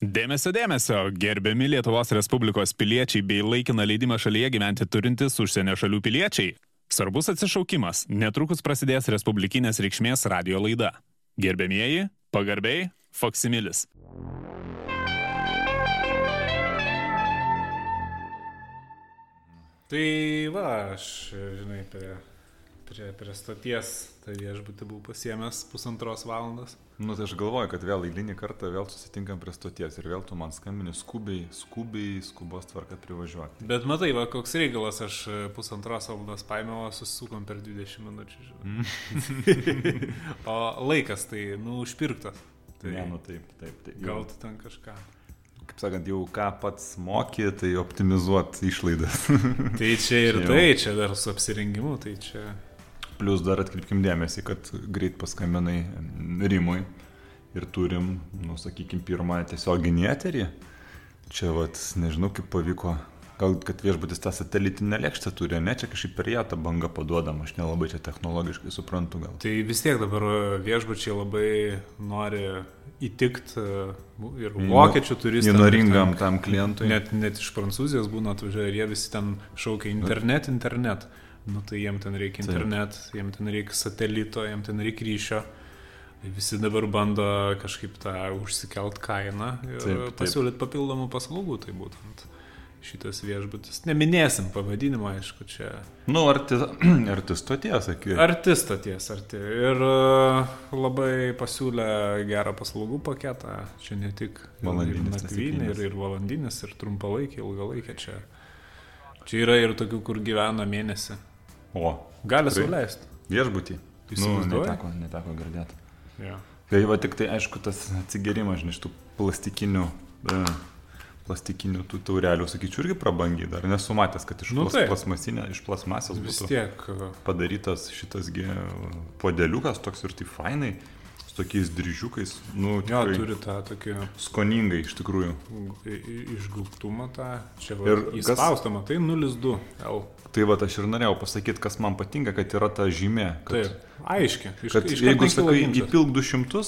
Dėmesio, dėmesio, gerbiami Lietuvos Respublikos piliečiai bei laikiną leidimą šalyje gyventi turintys užsienio šalių piliečiai. Svarbus atsišaukimas, netrukus prasidės Respublikinės reikšmės radio laida. Gerbėmieji, pagarbiai, Foksimilis. Tai va, aš, žinai, prie, prie, prie stoties, tai viešbutį buvau pasiemęs pusantros valandos. Nu, tai aš galvoju, kad vėl eilinį kartą vėl susitinkam prie stoties ir vėl tu man skambini skubiai, skubiai, skubos tvarka privažiuoti. Bet matai, va, koks reikalas, aš pusantros valandos paėmiau, susisukom per 20 minučių, žinai. o laikas tai, nu, užpirktas. Tai, ne, nu taip, taip, taip. Gal tu ten kažką. Kaip sakant, jau ką pats moki, tai optimizuot išlaidas. tai čia ir Čia tai, čia dar su apsirengimu, tai čia. Plius dar atkreipkim dėmesį, kad greit paskambinai Rimui ir turim, nu, sakykime, pirmą tiesioginį eterį. Čia, vat, nežinau, kaip pavyko. Gal, kad viešbutis tą satelitinę lėkštę turi, ne, čia kažkaip per ją tą bangą paduodam, aš nelabai čia technologiškai suprantu gal. Tai vis tiek dabar viešbučiai labai nori įtikti ir vokiečių turistų. Įnoringam tam klientui. Net, net iš Prancūzijos būna atvažiuoja ir jie visi ten šaukia internet, internet. Nu tai jiem ten reikia Taip. internet, jiem ten reikia satelito, jiem ten reikia ryšio. Visi dabar bando kažkaip tą užsikelt kainą ir Taip, taip. pasiūlyti papildomų paslaugų, tai būtent šitas viešbutis. Neminėsim pavadinimo, aišku, čia Nu, arti, arti stoties, sakai. Artista ties arti. Ir e, labai pasiūlė gerą paslaugų paketą. Čia ne tik Valandinis, ir, nesėkmingas. ir valandinis, ir trumpalaikė, ilgalaikė. Čia, čia yra ir tokių, kur gyvena mėnesį. O, Gali Tikrai? sauliaisti. viešbutį. Nu, neteko, neteko girdėti. Ja. Tai va tik tai aišku tas atsigerimas, žinai, iš tų plastikinių, e, plastikinių tų taurelių, sakyčiau, irgi prabangiai dar nesu matęs, kad iš, Nu plas, plasmasinė, iš plasmasės Vis būtų tiek. e, padarytas šitasgi podeliukas toks ir tai fainai, su tokiais dryžiukais, nu, Jo, turi tą tokį skoningai iš tikrųjų. i- i- išgaubtumą tą. Čia Ir va, kas- įspaustama, tai 02 L. Tai va, aš ir norėjau pasakyti, kas man patinka, kad yra ta žymė. Kad, Taip, aiškiai. Iš, kad, iš jeigu sakai, įpilk 200,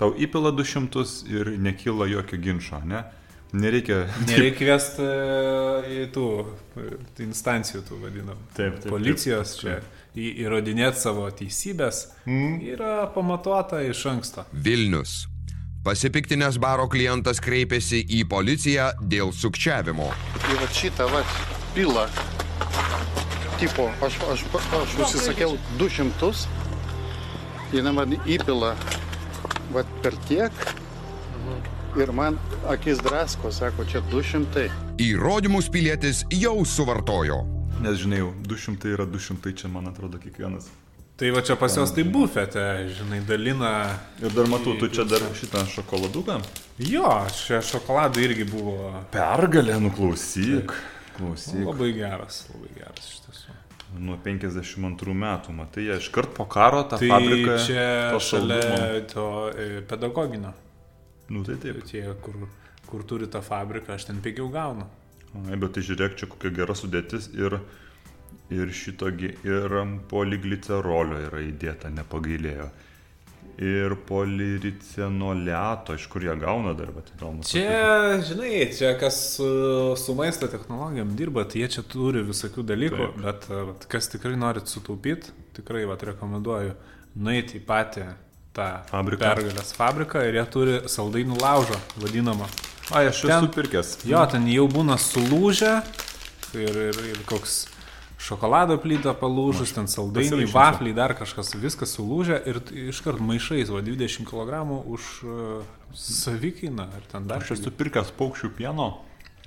tau įpila 200 ir nekyla jokio ginčo, ne? Nereikia. Nereikia kviesti e, į tų e, instancijų, tų vadinam. Taip, taip. Policijos taip, taip. čia įrodinėti savo teisybės mm. yra pamatuota iš anksto. Vilnius. Pasipiktinės baro klientas kreipėsi į policiją dėl sukčiavimo. Tai ir šitą, va, pilą tipo, aš, aš, aš užsisakiau 200, jinai man įpila vat per tiek ir man akis drasko, sako, čia 200. Įrodymus pilietis jau suvartojo. Nes žinai, jau 200 yra 200, čia man atrodo kiekvienas. Tai va čia pas jos tai bufete, žinai, dalina. Ir dar matau, tu čia dar šitą šokoladuką. Jo, šie šokoladai irgi buvo Pergalė, nuklausyk. Klausyk. labai geras, labai geras iš tiesų. Nuo 52 metų, matai, iškart po karo tą Tai fabriką. čia to šalia to e, pedagoginio. Nu tai taip. Tie, kur, kur turi tą fabriką, aš ten pigiau gaunu. Ai, bet tai žiūrėk, čia kokia gera sudėtis ir, ir šitogi, ir poliglicerolio yra įdėta, nepagailėjo. Ir poliricenoliato, iš kur jie gauna dar, bet įdomu. Čia, žinai, čia kas su, maisto technologijom dirba, tai jie čia turi visokių dalykų, Taip. bet vat, kas tikrai norit sutaupyti, tikrai vat, rekomenduoju nueiti į patį tą Fabriką. pergalės fabriką ir jie turi saldainių laužą, vadinamą. Ai, aš Ten- esu pirkęs. Jo, ten jau būna sulūžę ir, ir, ir koks šokolado plyta palūžus, ten saldainiai, vafliai, dar kažkas, viskas sulūžę ir iškart maišais, va 20 kg už uh, savikainą ar ten dar Aš esu pirkęs paukščių pieno,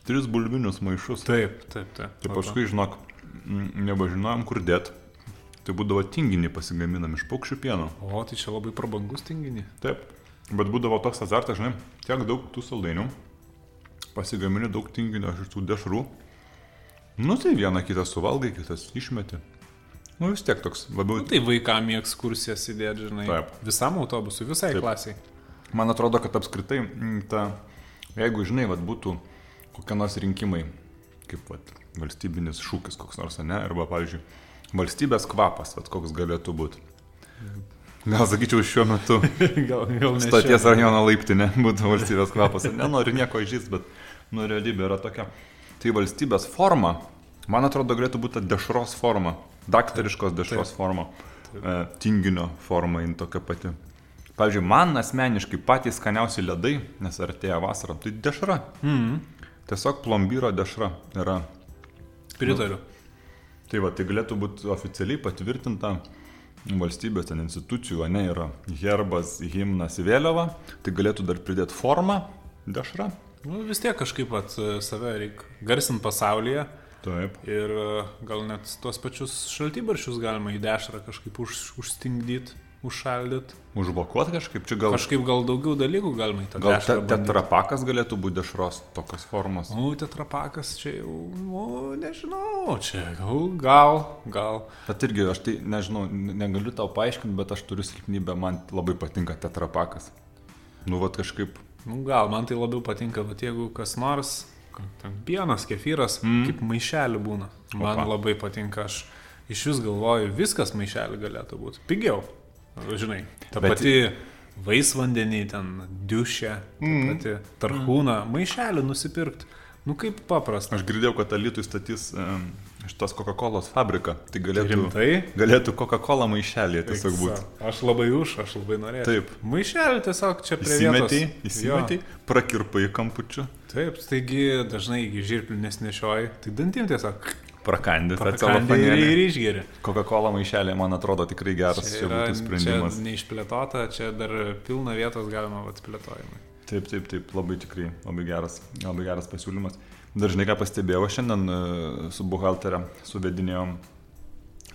tris bulvinius maišus. Taip, taip, taip. Tai paskui, žinok, nebežinojom, kur dėt. Tai būdavo tinginį pasigaminam iš paukščių pieno. O, tai čia labai prabangus tinginį. Taip. Bet būdavo toks azartas, žinai, tiek daug tų saldainių, pasigamini daug tinginio iš tų dešrų. Nu tai vieną kitą suvalgai, kitas išmeti. Nu vis tiek toks labiau. Tai vaikam į ekskursijas įdėti, žinai. Taip. Visam autobusui, visai Taip. klasiai. Man atrodo, kad apskritai, ta, jeigu žinai, vat, būtų kokie nors rinkimai, kaip vat, valstybinis šūkis koks nors, ne, arba, pavyzdžiui, valstybės kvapas, vat, koks galėtų būti. Gal sakyčiau, šiuo metu gal, gal ne stoties rajono laiptinė būtų valstybės kvapas. Nenoriu nieko išžys, bet nu, realybė yra tokia. Tai valstybės forma, man atrodo, galėtų būti dešros forma, daktariškos dešros forma, e, tinginio forma, jin tokia pati. Pavyzdžiui, man asmeniškai patys skaniausi ledai, nes artėja vasara, tai dešra. Mm. Tiesiog plombyro dešra yra. Pritariu. Tai va, tai galėtų būti oficialiai patvirtinta valstybės ten institucijų, ne yra herbas, himnas, vėliava, tai galėtų dar pridėti formą, dešra. Nu, vis tiek kažkaip pat e, save reikia garsinti pasaulyje. Taip. Ir e, gal net tuos pačius šaltybaršius galima į dešrą kažkaip už, užstingdyti, užšaldyti. Užblokuoti kažkaip, čia gal... Kažkaip gal daugiau dalykų galima į tą Gal te, dešrą. bandyt. tetrapakas galėtų būti dešros tokios formos. Nu, tetrapakas čia jau, nu, nežinau, čia gal, gal, gal. Bet irgi, aš tai nežinau, ne- negaliu tau paaiškinti, bet aš turiu silpnybę, man labai patinka tetrapakas. Nu, va kažkaip, Nu, gal, man tai labiau patinka, bet jeigu kas nors, ten pienas, kefyras, mm. kaip maišelį būna. Man Opa. Labai patinka, aš iš vis galvoju, viskas maišelį galėtų būti. Pigiau. Žinai, ta Bet- pati vaisvandenį, ten dušė, mm. pati tarhūna, maišelį nusipirkti. Nu kaip paprasta. aš girdėjau, kad Alitui statys um, šitos Coca-Cola fabriką. Tai galėtų, Rimtai? galėtų Coca-Cola maišelį tiesiog būti. Aš labai už, aš labai norėjau. Taip. Maišelį tiesiog čia prie Įsimetei, vietos. įsimetei, prakirpai kampučiu, Taip, taigi dažnai žirplių nesnešioji, tai dantim tiesiog tą pakandai ir, išgeri. Coca-Cola maišelį, man atrodo, tikrai geras čia, yra būtų sprendimas. Čia neišplėtota, čia dar pilna vietos galima atplėtojimui. Taip, taip, taip, labai tikrai, labai geras, labai geras pasiūlymas. Dažnai ką pastebėjau, šiandien e, su buhalterė suvedinėjom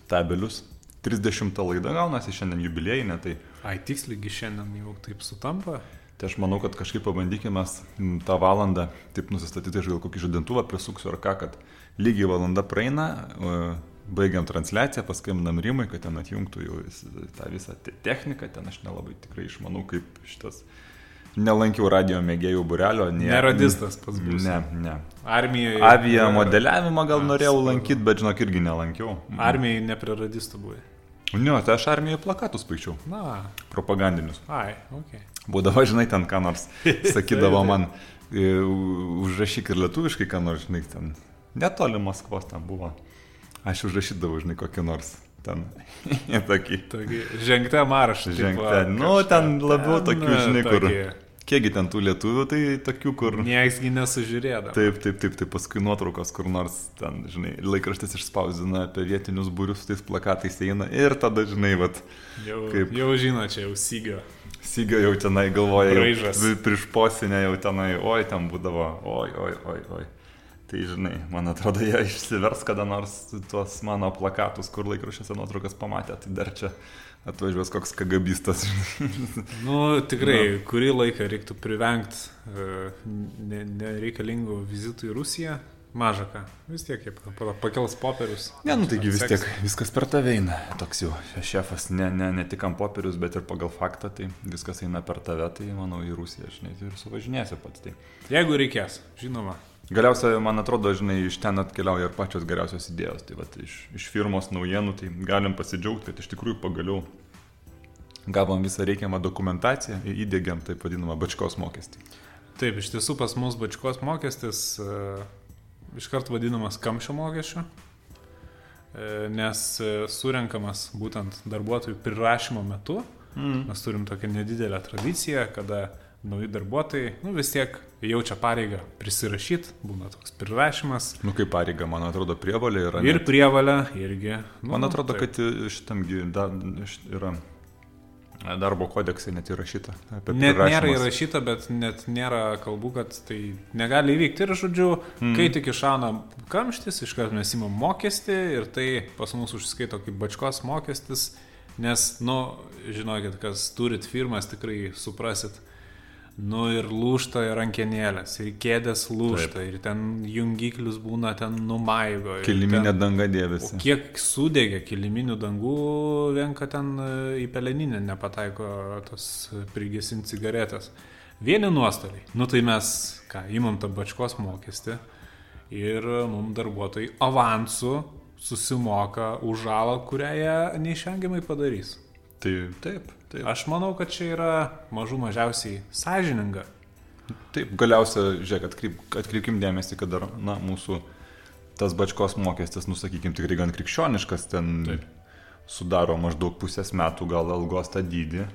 tabelius. 30 laida gaunasi šiandien jubiliejinė, tai, Ai, tiksliai šiandien jau taip sutampa. tai aš manau, kad kažkaip pabandykime tą valandą taip nusistatyti, aš gal kokį žadintuvą prisuksiu ar ką, kad lygiai valanda praeina, baigiam transliaciją, paskambinam Rimui, kad ten atjungtų jau tą visą te- techniką, ten aš nelabai tikrai išmanau, kaip šitas. Nelankiau radio mėgėjų burelio, ne. Neradistas pats būsi. Ne, ne. Armijoje. Avia modeliavimą gal norėjau lankyti, bet žinok, irgi nelankiau. Armijai nepriradistų buvai. Ne, tai aš armijoje plakatus paičiau, Na, propagandinius. ai, ok. Būdavo, žinai, ten ką nors sakydavo man, e, užrašyk ir lietuviškai, ką nors, žinai, ten netoli Maskvos ten buvo. Aš užrašydavau, žinai, kokį nors ten. tokį. Taigi, žengte maršą. Žengte. Nu, ten labiau tokių, žinai, kur. Kiekgi ten tų lietuvių, tai tokių, kur. Nieksgi nesužiūrėdavo. Taip, taip, taip, taip, paskui nuotraukos kur nors ten, žinai, laikraštis išspausdina apie vietinius būrius tais plakatais eina ir tada, žinai, vat, Jau, kaip- jau žino, čia jau sygio. Siga jau tenai galvoja, jau prieš posinę jau tenai, oi, ten būdavo, oi, oi, oi, oi. Tai, žinai, man atrodo, jie išsivers kada nors tuos mano plakatus, kur laikraščiuose nuotraukas pamatė, tai dar čia atvažiuos koks kagabistas. Nu, tikrai, kurį laiką reiktų privengti uh, nereikalingų vizitų į Rusiją. Maža ką. Vis tiek jie pa- pa- pakels popierius. Ne, nu taigi vis tiek viskas per tave eina. Toks jau šefas, ne, ne, ne tik ant popierius, bet ir pagal faktą, tai viskas eina per tave, tai manau į Rusiją, žinai, tai ir suvažinėsi pats. Tai. Jeigu reikės, žinoma. Galiausiai, man atrodo, žinai, iš ten atkeliauja ir pačios geriausios idėjos. Tai vat, iš, iš firmos naujienų, tai galim pasidžiaugti, kad iš tikrųjų pagaliau gavom visą reikiamą dokumentaciją ir įdėgiam taip vadinamą bačkos mokestį. Taip, iš tiesų pas mus bačkos mokestis uh, iškart vadinamas kamščio mokesčiu, uh, nes uh, surenkamas būtent darbuotojų prirašymo metu. Mm. Mes turim tokią nedidelę tradiciją, kada nauji darbuotojai nu, vis tiek jaučia pareigą prisirašyti, būna toks prirašymas. Nu, kaip pareiga, man atrodo, prievalė yra. Ir net- prievalę irgi. Nu, Man atrodo, taip. kad šitamgi da, š- yra darbo kodeksai net įrašyta. Net nėra įrašyta, bet net nėra kalbų, kad tai negali įvykti. Ir žodžiu, mm. kai tik išauna kamštis, iškart mes įmam mokestį ir tai pas mus užskaito kaip bačkos mokestis, nes, nu, žinokit, kas turit firmas, tikrai suprasit. Nu ir lūšta ir rankenėlės, ir kėdės lūšta, Taip. ir ten jungiklius būna ten numaigo. Kiliminė ten- danga O dėvisi. kiek sudegė kiliminių dangų, vien kad ten e, į peleninę nepataiko tos e, prigesinti cigaretės. Vieni nuostoliai. Nu tai mes, ką, įmam tą bačkos mokestį ir mums darbuotojai avansų susimoka už žalą, kurią jie neišvengiamai padarys. Tai taip. Taip. Aš manau, kad čia yra mažų mažiausiai sąžininga. Taip, galiausia, žiūrėk, atkreip, atkreipkim dėmesį, kad dar, na, mūsų tas bačkos mokestis, nusakykim, tikrai gan krikščioniškas, ten Taip. sudaro maždaug pusės metų gal algos tą dydį.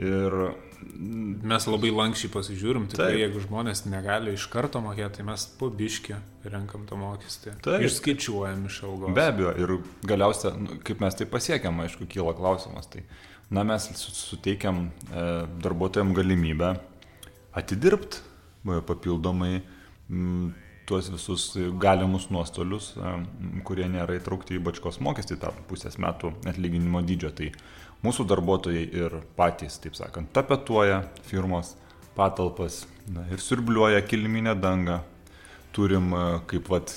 Ir Mes labai lankščiai pasižiūrim, tik Taip. jeigu žmonės negali iš karto mokėti, tai mes po biškį renkam tą mokestį. Taip. Išskaičiuojam iš algos. be abejo, ir galiausia, nu, kaip mes tai pasiekėm, aišku, kyla klausimas. Tai, na, mes su- suteikiam e, darbuotojams galimybę atidirbti papildomai m, tuos visus galimus nuostolius, e, kurie nėra įtraukti į bačkos mokestį, tą pusės metų atlyginimo dydžio. Tai mūsų darbuotojai ir patys, taip sakant, tapetuoja firmos patalpas na, ir siurbliuoja kiliminę dangą. Turim, e, kaip vat,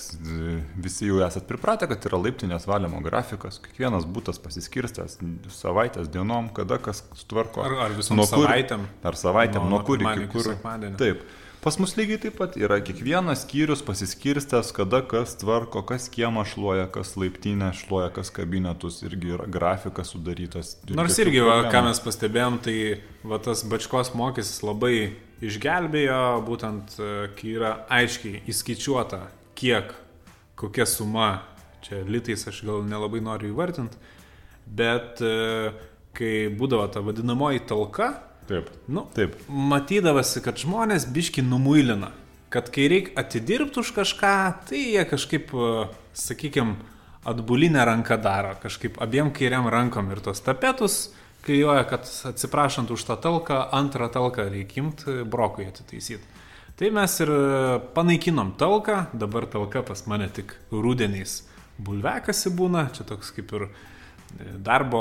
visi jau esat pripratę, kad yra laiptinės valymo grafikas, kiekvienas būtas pasiskirstęs savaitės dienom, kada kas sutvarko. Ar- ar visom Nuo kur- savaitėm? Ar savaitėm, Nuo- nuo, kur iki kur. Taip. Pas mus lygiai taip pat yra kiekvienas skyrius pasiskirstęs, kada kas tvarko, kas kiemą šluoja, kas laiptinę šluoja, kas kabinetus, irgi yra grafikas sudarytas. Nors irgi, va, ką mes pastebėjom, tai va, tas bačkos mokestis labai išgelbėjo, būtent e, kai yra aiškiai įskaičiuota, kiek, kokia suma, čia litais aš gal nelabai noriu įvardinti, bet e, kai būdavo ta vadinamoji talka, Taip. nu, Taip. matydavosi, kad žmonės biški numuilina, kad kai reikia atidirbti už kažką, tai jie kažkaip, sakykime, atbulinę ranką daro, kažkaip abiem kairiam rankom ir tos tapetus klyjuoja, kad atsiprašant už tą talką, antrą talką reikia imti, brokui atitaisyti. Tai mes ir panaikinom talką, dabar talka pas mane tik rūdieniais bulvekasi būna, čia toks kaip ir darbo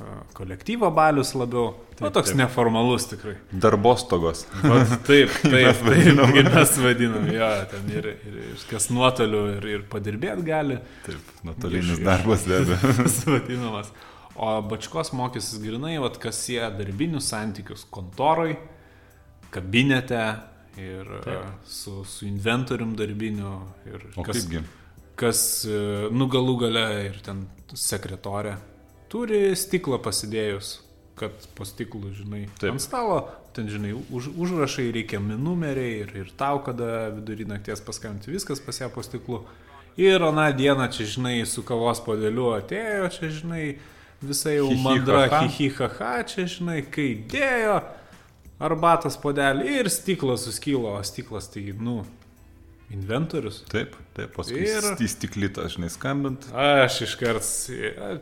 e, kolektyvo balius labiau, taip, o toks taip. taip. neformalus tikrai. Darbostogos. Vat, taip, taip, Mes taip, vadinam. kaip mes vadinam, jo, ten ir, ir, ir kas nuotoliu ir, ir padirbėti gali, Taip, nuotolinis Iš- darbas be abejo. vadinamas. O bačkos mokestis grinai, vat, kas jie darbinius santykius kontoroj, kabinete ir taip. su, su inventorium darbiniu ir O kas, kaipgi? kas e, nu galų gale ir ten sekretorė turi stiklą pasidėjus, kad po stiklu, žinai, Taip. Ant stalo, ten, žinai, už, užrašai, reikiami numeriai ir, ir tau, kada vidurį nakties paskambinti, viskas pas ją po stiklu. Ir aną dieną čia, žinai, su kavos podeliu atėjo, čia, žinai, visai jau mandra, haha. hihi, haha, čia, žinai, kai dėjo arbatos podelį ir stiklas suskylo, o stiklas tai, nu, inventorius. Taip, taip, paskui Ir- į stiklytą, žinai, skambint. Aš iškart,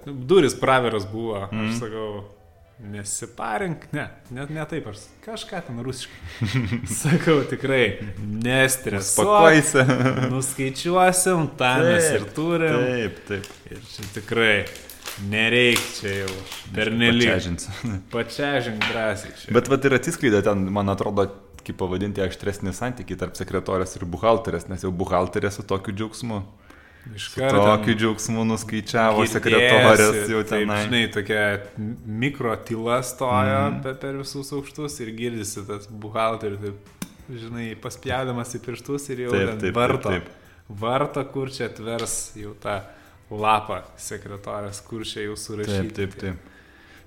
duris praveras buvo, mm. aš sakau, nesiparink, ne, net ne taip, aš kažką ten rusiškai. sakau, tikrai, nestresuok, Pakuosi. nuskaičiuosim, tą mes ir turim. Taip, taip. Ir čia tikrai nereikia čia jau pernelyg. Pačiažins. Pačiažink drąsiai čia. Bet vat ir atsiskleidė ten, man atrodo, kaip pavadinti aštresnį santykį tarp sekretorės ir buhalterės, nes jau buhalterė su tokiu džiaugsmu. Iš Su tokiu džiaugsmu nuskaičiavo sekretorės jau taip, ten. Žinai, tokia mikro tyla stojo mm. per, per visus aukštus ir girdisi tas buhalteris, taip, žinai, paspjaudamas į pirštus ir jau Taip, taip, taip, varto. taip. Varto, kur čia atvers jau tą lapą sekretorės, kur čia jau surašyti. Taip, taip, taip.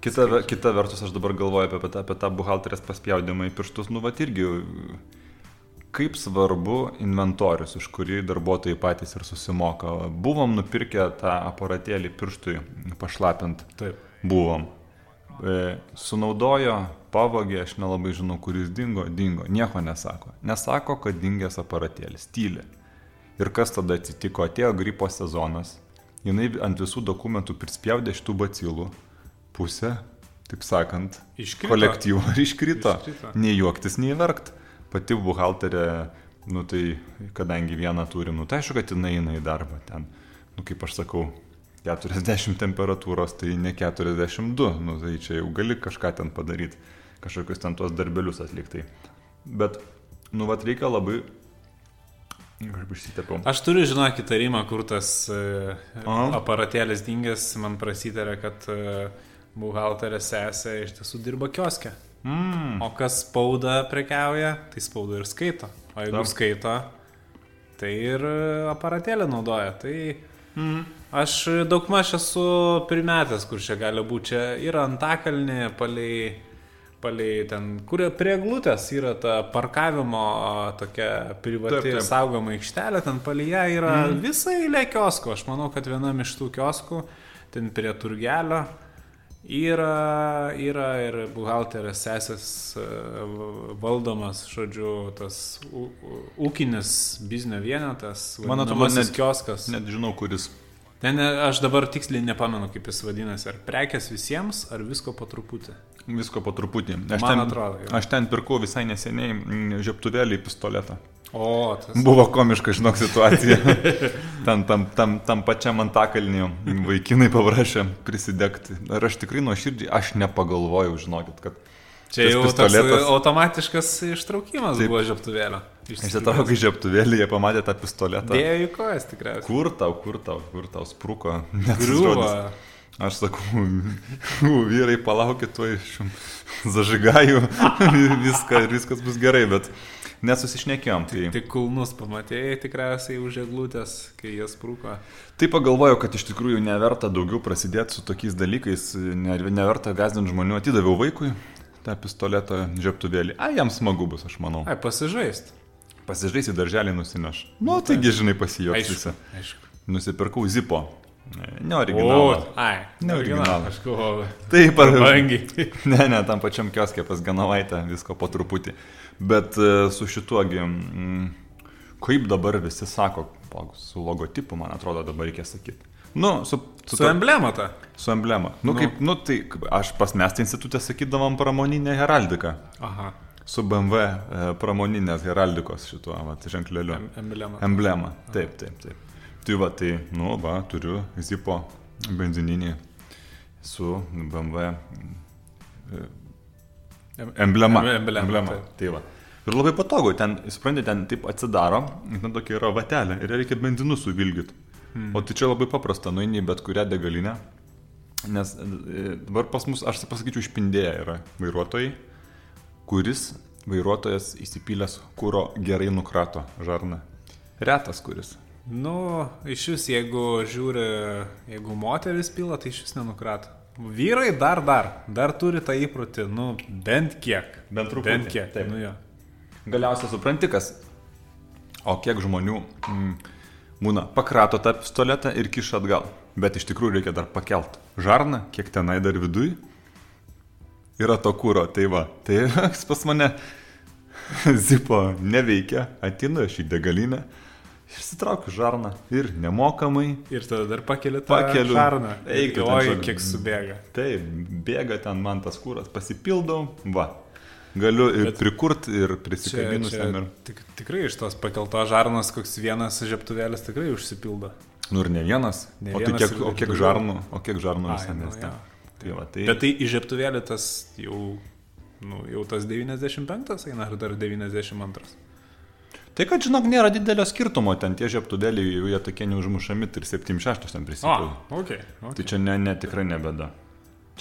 Kita, kita vertus, aš dabar galvoju apie, tą- apie tą buhalterės paspjaudimą į pirštus, nu, va irgi, kaip svarbu inventorius, už kurį darbuotojai patys ir susimoka. Buvom nupirkę tą aparatėlį pirštui pašlapint. Taip. Buvom. E, sunaudojo, pavogė, aš nelabai žinau, kuris dingo, dingo, nieko nesako. Nesako, kad dingęs aparatėlis, tyli. Ir kas tada atsitiko, atėjo gripo sezonas, jinai ant visų dokumentų prispjaudė šitų bacilų, pusę, taip sakant, Iškrito. kolektyvo ir iškrito. Iškrito. Nei juoktis, nei verkt. Pati buhalterė, nu tai, kadangi vieną turim, nu tai aišku, kad jinai eina į darbą ten, nu kaip aš sakau, 40 temperatūros, tai ne 42, nu tai čia jau gali kažką ten padaryti, kažkokius ten tuos darbelius atlikti. Bet, nu vat reikia labai... Aš išsitepiau. Aš turiu, žinok, įtarimą, kur tas uh, aparatėlis dingęs, man prasitarė, kad uh, buhalterė sesė iš tiesų dirba kioske. Mm. O kas spauda prekiauja, tai spauda ir skaito. O jeigu Taip. skaito, tai ir aparatėlę naudoja. Tai mm. aš daug maž esu primetęs, kur čia gali būti. Čia yra antakalnė palei palei ten, kur prie glutės yra ta parkavimo tokia privati Taip, taip. saugoma aikštelė, ten palei ją yra mm. visai eilė kioskų. Aš manau, kad vienam iš tų kioskų, ten prie turgelio, yra, yra ir buhalterės sesės valdomas, žodžiu, tas ūkinis biznio vienetas, Man atrodo, net- kioskas. Net žinau, kuris. Ne, ne, aš dabar tiksliai nepamenu, kaip jis vadinasi. Ar prekes visiems, ar visko po truputį. Visko po truputį. Aš Man ten, atrodo, jo. Aš ten pirkau visai neseniai mm, žiaptuvėlį į pistoletą. O, tas. Buvo komiška, žinok, situacija. Ten tam, tam, tam pačiam antakalniu vaikinai paprašė prisidegti. Ir aš tikrai nuoširdžiai, aš nepagalvojau, žinokit, kad Čia jau toks pistoletas- automatiškas ištraukimas Taip. buvo žiaptuvėlio. Išsitraukė žiaptuvėlį, jie pamatė tą pistoletą. Dėjo į kojas tikriausiai. Kur tau, kur tau, kur tau spruko? Griuvo. Aš sakau, vyrai, palaukit, tuo iš zažigajų viską viskas bus gerai, bet nesusišnekėjom. Tai, Tik kulnus pamatėjai tikriausiai už eglutės, kai jas prūko. tai pagalvojau, kad iš tikrųjų neverta daugiau prasidėti su tokiais dalykais, ne- neverta gazdinti žmonių. Atidaviau vaikui tą pistoleto žiaptuvėlį. A, jam smagu bus, aš manau. Ai, pasižaist. Pasižais į darželį nusineš. Nu, taigi, žinai, pasijuoks Aišku. visi. aišku. Nusipirkau zipo. Ne O, originalą. ai, Ne originalą. Aš galvoju. Taip, ar Brangiai. Ne, ne, tam pačiam kioskė pas Ganovaitę visko po truputį. Bet e, su šituogi, mm, kaip dabar visi sako, su logotipu, man atrodo, dabar reikia sakyti. Nu, su, su, Su emblema ta. su emblema. Nu, nu, kaip, nu, tai aš pas mes tai institutė sakydavom pramoninę heraldiką. Aha. Su BMW e, pramoninės heraldikos šituo vat, ženkleliu. Em, emblema. Emblema. Taip, taip, taip. Tai va, tai, nu, va, turiu Zipo benzininį su BMW Em- Emblema. em- emblema, emblema. taip. Tai va. Ir labai patogu, ten, suprantate, ten taip atsidaro, ten tokia yra vatelė ir reikia benzinu suvilgyti. Hmm. O tai čia labai paprasta, nueini į bet kurią degalinę, nes e, dabar pas mus, aš pasakyčiau, išpindėję yra vairuotojai, kuris vairuotojas įsipylęs kūro gerai nukrato žarną. Retas kuris. Nu, iš vis, jeigu žiūri, jeigu moteris pila, tai iš vis nenukrato. Vyrai dar dar, dar turi tą įprotį, nu, bent kiek. Bent truputį, Bent kiek. taip. Nu, jo. Galiausiai supranti, kas. O kiek žmonių mm, būna pakrato tą pistoletą ir kiša atgal. Bet iš tikrųjų reikia dar pakelt žarną, kiek tenai dar viduj. Yra to kūro, tai va. Tai pas mane zipo neveikia, atinu aš į degalinę, išsitraukiu žarną ir nemokamai. Ir tada dar pakeli tą Pakeliu. šarną. Eik Oi, kiek subėga. Taip, bėga ten man tas kūras, pasipildau, va. Galiu ir prikurti ir prisikabinus čia ir... tik, tikrai iš tos pakeltos žarnos koks vienas žiaptuvėlis tikrai užsipildo. Nu ir ne vienas. Ne o, tai vienas kiek, o kiek žarnų, o kiek žarnų Ai, visame nu. Tai va, tai... Bet tai į žiaptuvėlį tas jau, nu, jau tas 95 eina ar dar 92. tai kad, žinok, nėra didelio skirtumo, ten tie žiaptudėliai, jau jie tokie neužmušami, tai ir 76 ten O, prisipildo. ok. Tai okay. čia ne, ne, tikrai nebėda.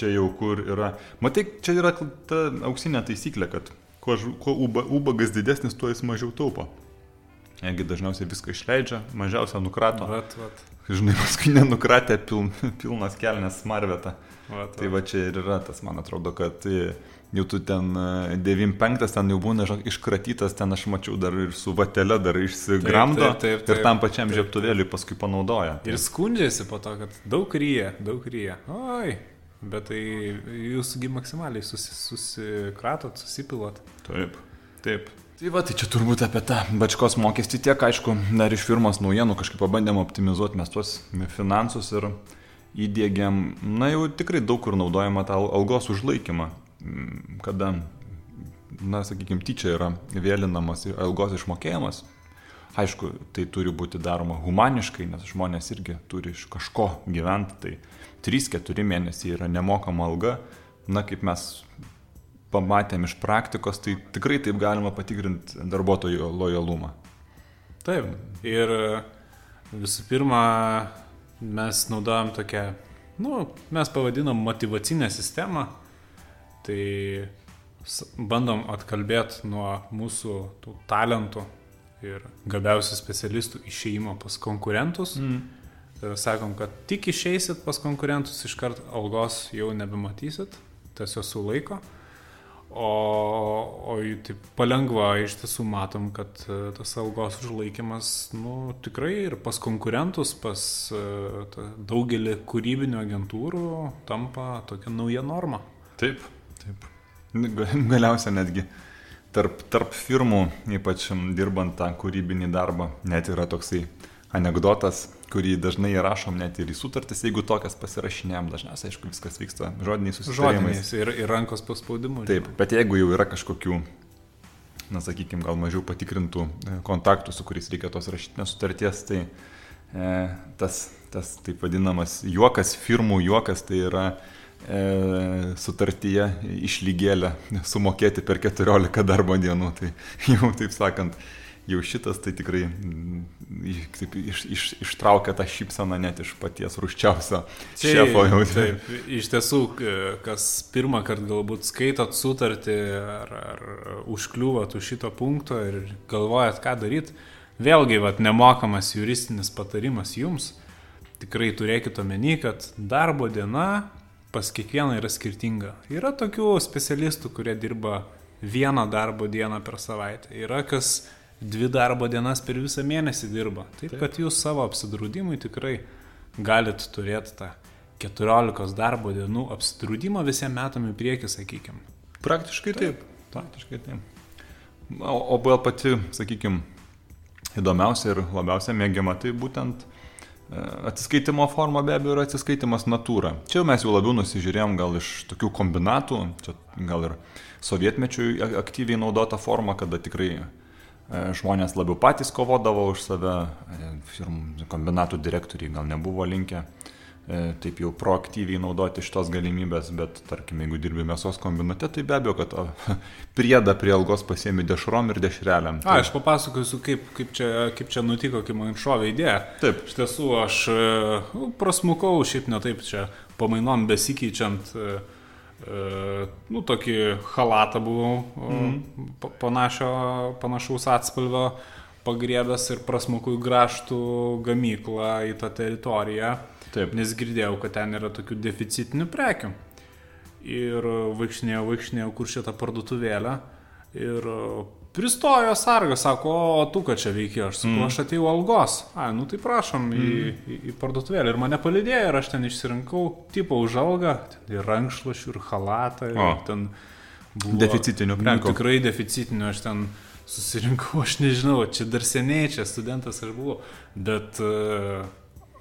Čia jau kur yra. Matai, čia yra ta auksinė taisyklė, kad kuo, kuo uba, ubagas didesnis, tuo jis mažiau taupo. Jeigu dažniausiai viską išleidžia, mažiausia nukrato. Vat, vat, Žinai, paskui nenukratė pil, pilnas kelnes marveta. vat, Tai va čia ir yra tas, man atrodo, kad e, jau tu ten e, 95 ten jau būna iškratytas, ten aš mačiau dar ir su vatelė dar išsigramdo Taip, taip, taip, taip. ir tam pačiam Taip, žiaptuvėliui paskui panaudoja. Ir skundžiasi po to, kad daug ryja, daug ryja. Oi, bet tai jūsgi maksimaliai susi, susikratot, susipilot. Taip, taip. Tai va, tai čia turbūt apie tą bačkos mokestį tiek, aišku, dar iš firmos naujienų kažkaip pabandėm optimizuoti mes tuos finansus ir įdėgiam, na jau tikrai daug kur naudojama tą al- algos užlaikymą, kada, na, sakykime, tyčia yra vėlinamas algos išmokėjimas. Aišku, tai turi būti daroma humaniškai, nes žmonės irgi turi iš kažko gyventi, tai 3-4 mėnesiai yra nemokama alga, na, kaip mes pamatėm iš praktikos, tai tikrai taip galima patikrinti darbuotojų lojalumą. Taip. Ir visų pirma, mes naudojam tokią, nu, mes pavadinom motivacinę sistemą. Tai bandom atkalbėti nuo mūsų tų talentų ir gabiausių specialistų išėjimo pas konkurentus. Mm. Sakom, kad tik išeisit pas konkurentus, iškart algos jau nebematysit, tiesiog sulaiko. O, o taip palengva iš tiesų matom, kad e, tas algos užlaikimas, nu, tikrai ir pas konkurentus, pas e, ta, daugelį kūrybinių agentūrų tampa tokia nauja norma. Taip, taip. Ga- Galiausia netgi tarp, tarp firmų, ypač dirbant tą kūrybinį darbą, net yra toksai anegdotas, kurį dažnai įrašom net ir į sutartis, jeigu tokias pasirašinėjom, dažniausiai, aišku, viskas vyksta žodiniais susitarimais. Žodiniais ir, ir rankos paspaudimu. Taip, bet jeigu jau yra kažkokių, na sakykime, gal mažiau patikrintų e, kontaktų, su kuriais reikia tos rašytinės sutarties, tai e, tas, tas taip vadinamas juokas, firmų juokas, tai yra sutartyje išlygėlę sumokėti per 14 darbo dienų. Tai jau taip sakant, jau šitas tai tikrai mm, taip, iš, iš, ištraukia tą šypsaną net iš paties ruščiausio šefo. Jau, Taip, iš tiesų, kas pirmą kartą galbūt skaitot sutartį ar, ar užkliūvat už šito punkto ir galvojat, ką daryti, vėlgi, vat, nemokamas juristinis patarimas jums. Tikrai turėkite omeny, kad darbo diena pas kiekvieną yra skirtinga. Yra tokių specialistų, kurie dirba vieną darbo dieną per savaitę. Yra kas dvi darbo dienas per visą mėnesį dirba. Taip, Taip. kad jūs savo apsidraudimui tikrai galit turėti tą 14 darbo dienų apsidraudimą visiems metam į priekį, sakykime. Praktiškai taip. Praktiškai taip. O, o gal pati, sakykime, įdomiausia ir labiausiai mėgiama, tai būtent atsiskaitimo forma be abejo yra atsiskaitimas natūra. Čia jau mes jau labiau nusižiūrėjom gal iš tokių kombinatų, čia gal ir sovietmečių aktyviai naudota forma, kada tikrai e, žmonės labiau patys kovodavo už save, e, firmų kombinatų direktoriai gal nebuvo linkę taip jau proaktyviai naudoti šitos galimybės, bet tarkim, jeigu dirbi mėsos kombinate, tai be abejo, kad o, priedą prie algos pasiemi dešrom ir dešreliam. A, aš papasakosiu, kaip, kaip, čia, kaip čia nutiko, kaip man šovė idėja. Taip. Iš tiesų, aš e, nu, prasmukau, šiaip ne taip čia pamainom besikeičiant, e, e, nu, tokį halatą buvau mm. panašio, panašaus atspalvio pagriebęs ir prasmukau į graštų gamyklą į tą teritoriją. Taip. Nes girdėjau, kad ten yra tokių deficitinių prekių. Ir vaikšnėjau, vaikšnėjau, kur šitą parduotuvėlę. Ir pristojo sargas, sako, o tu ką čia veikia, aš sakau, mm. aš atėjau algos. A, nu tai prašom mm. į, į, į parduotuvėlę. Ir mane palidėjo ir aš ten išsirinkau tipo už algą, ir rankšluošių, ir halatą. Ir O. ten buvo, Deficitinių Nu, prekių. tikrai deficitinių, aš ten susirinkau, aš nežinau, čia dar seniai, čia studentas aš buvau. Bet uh,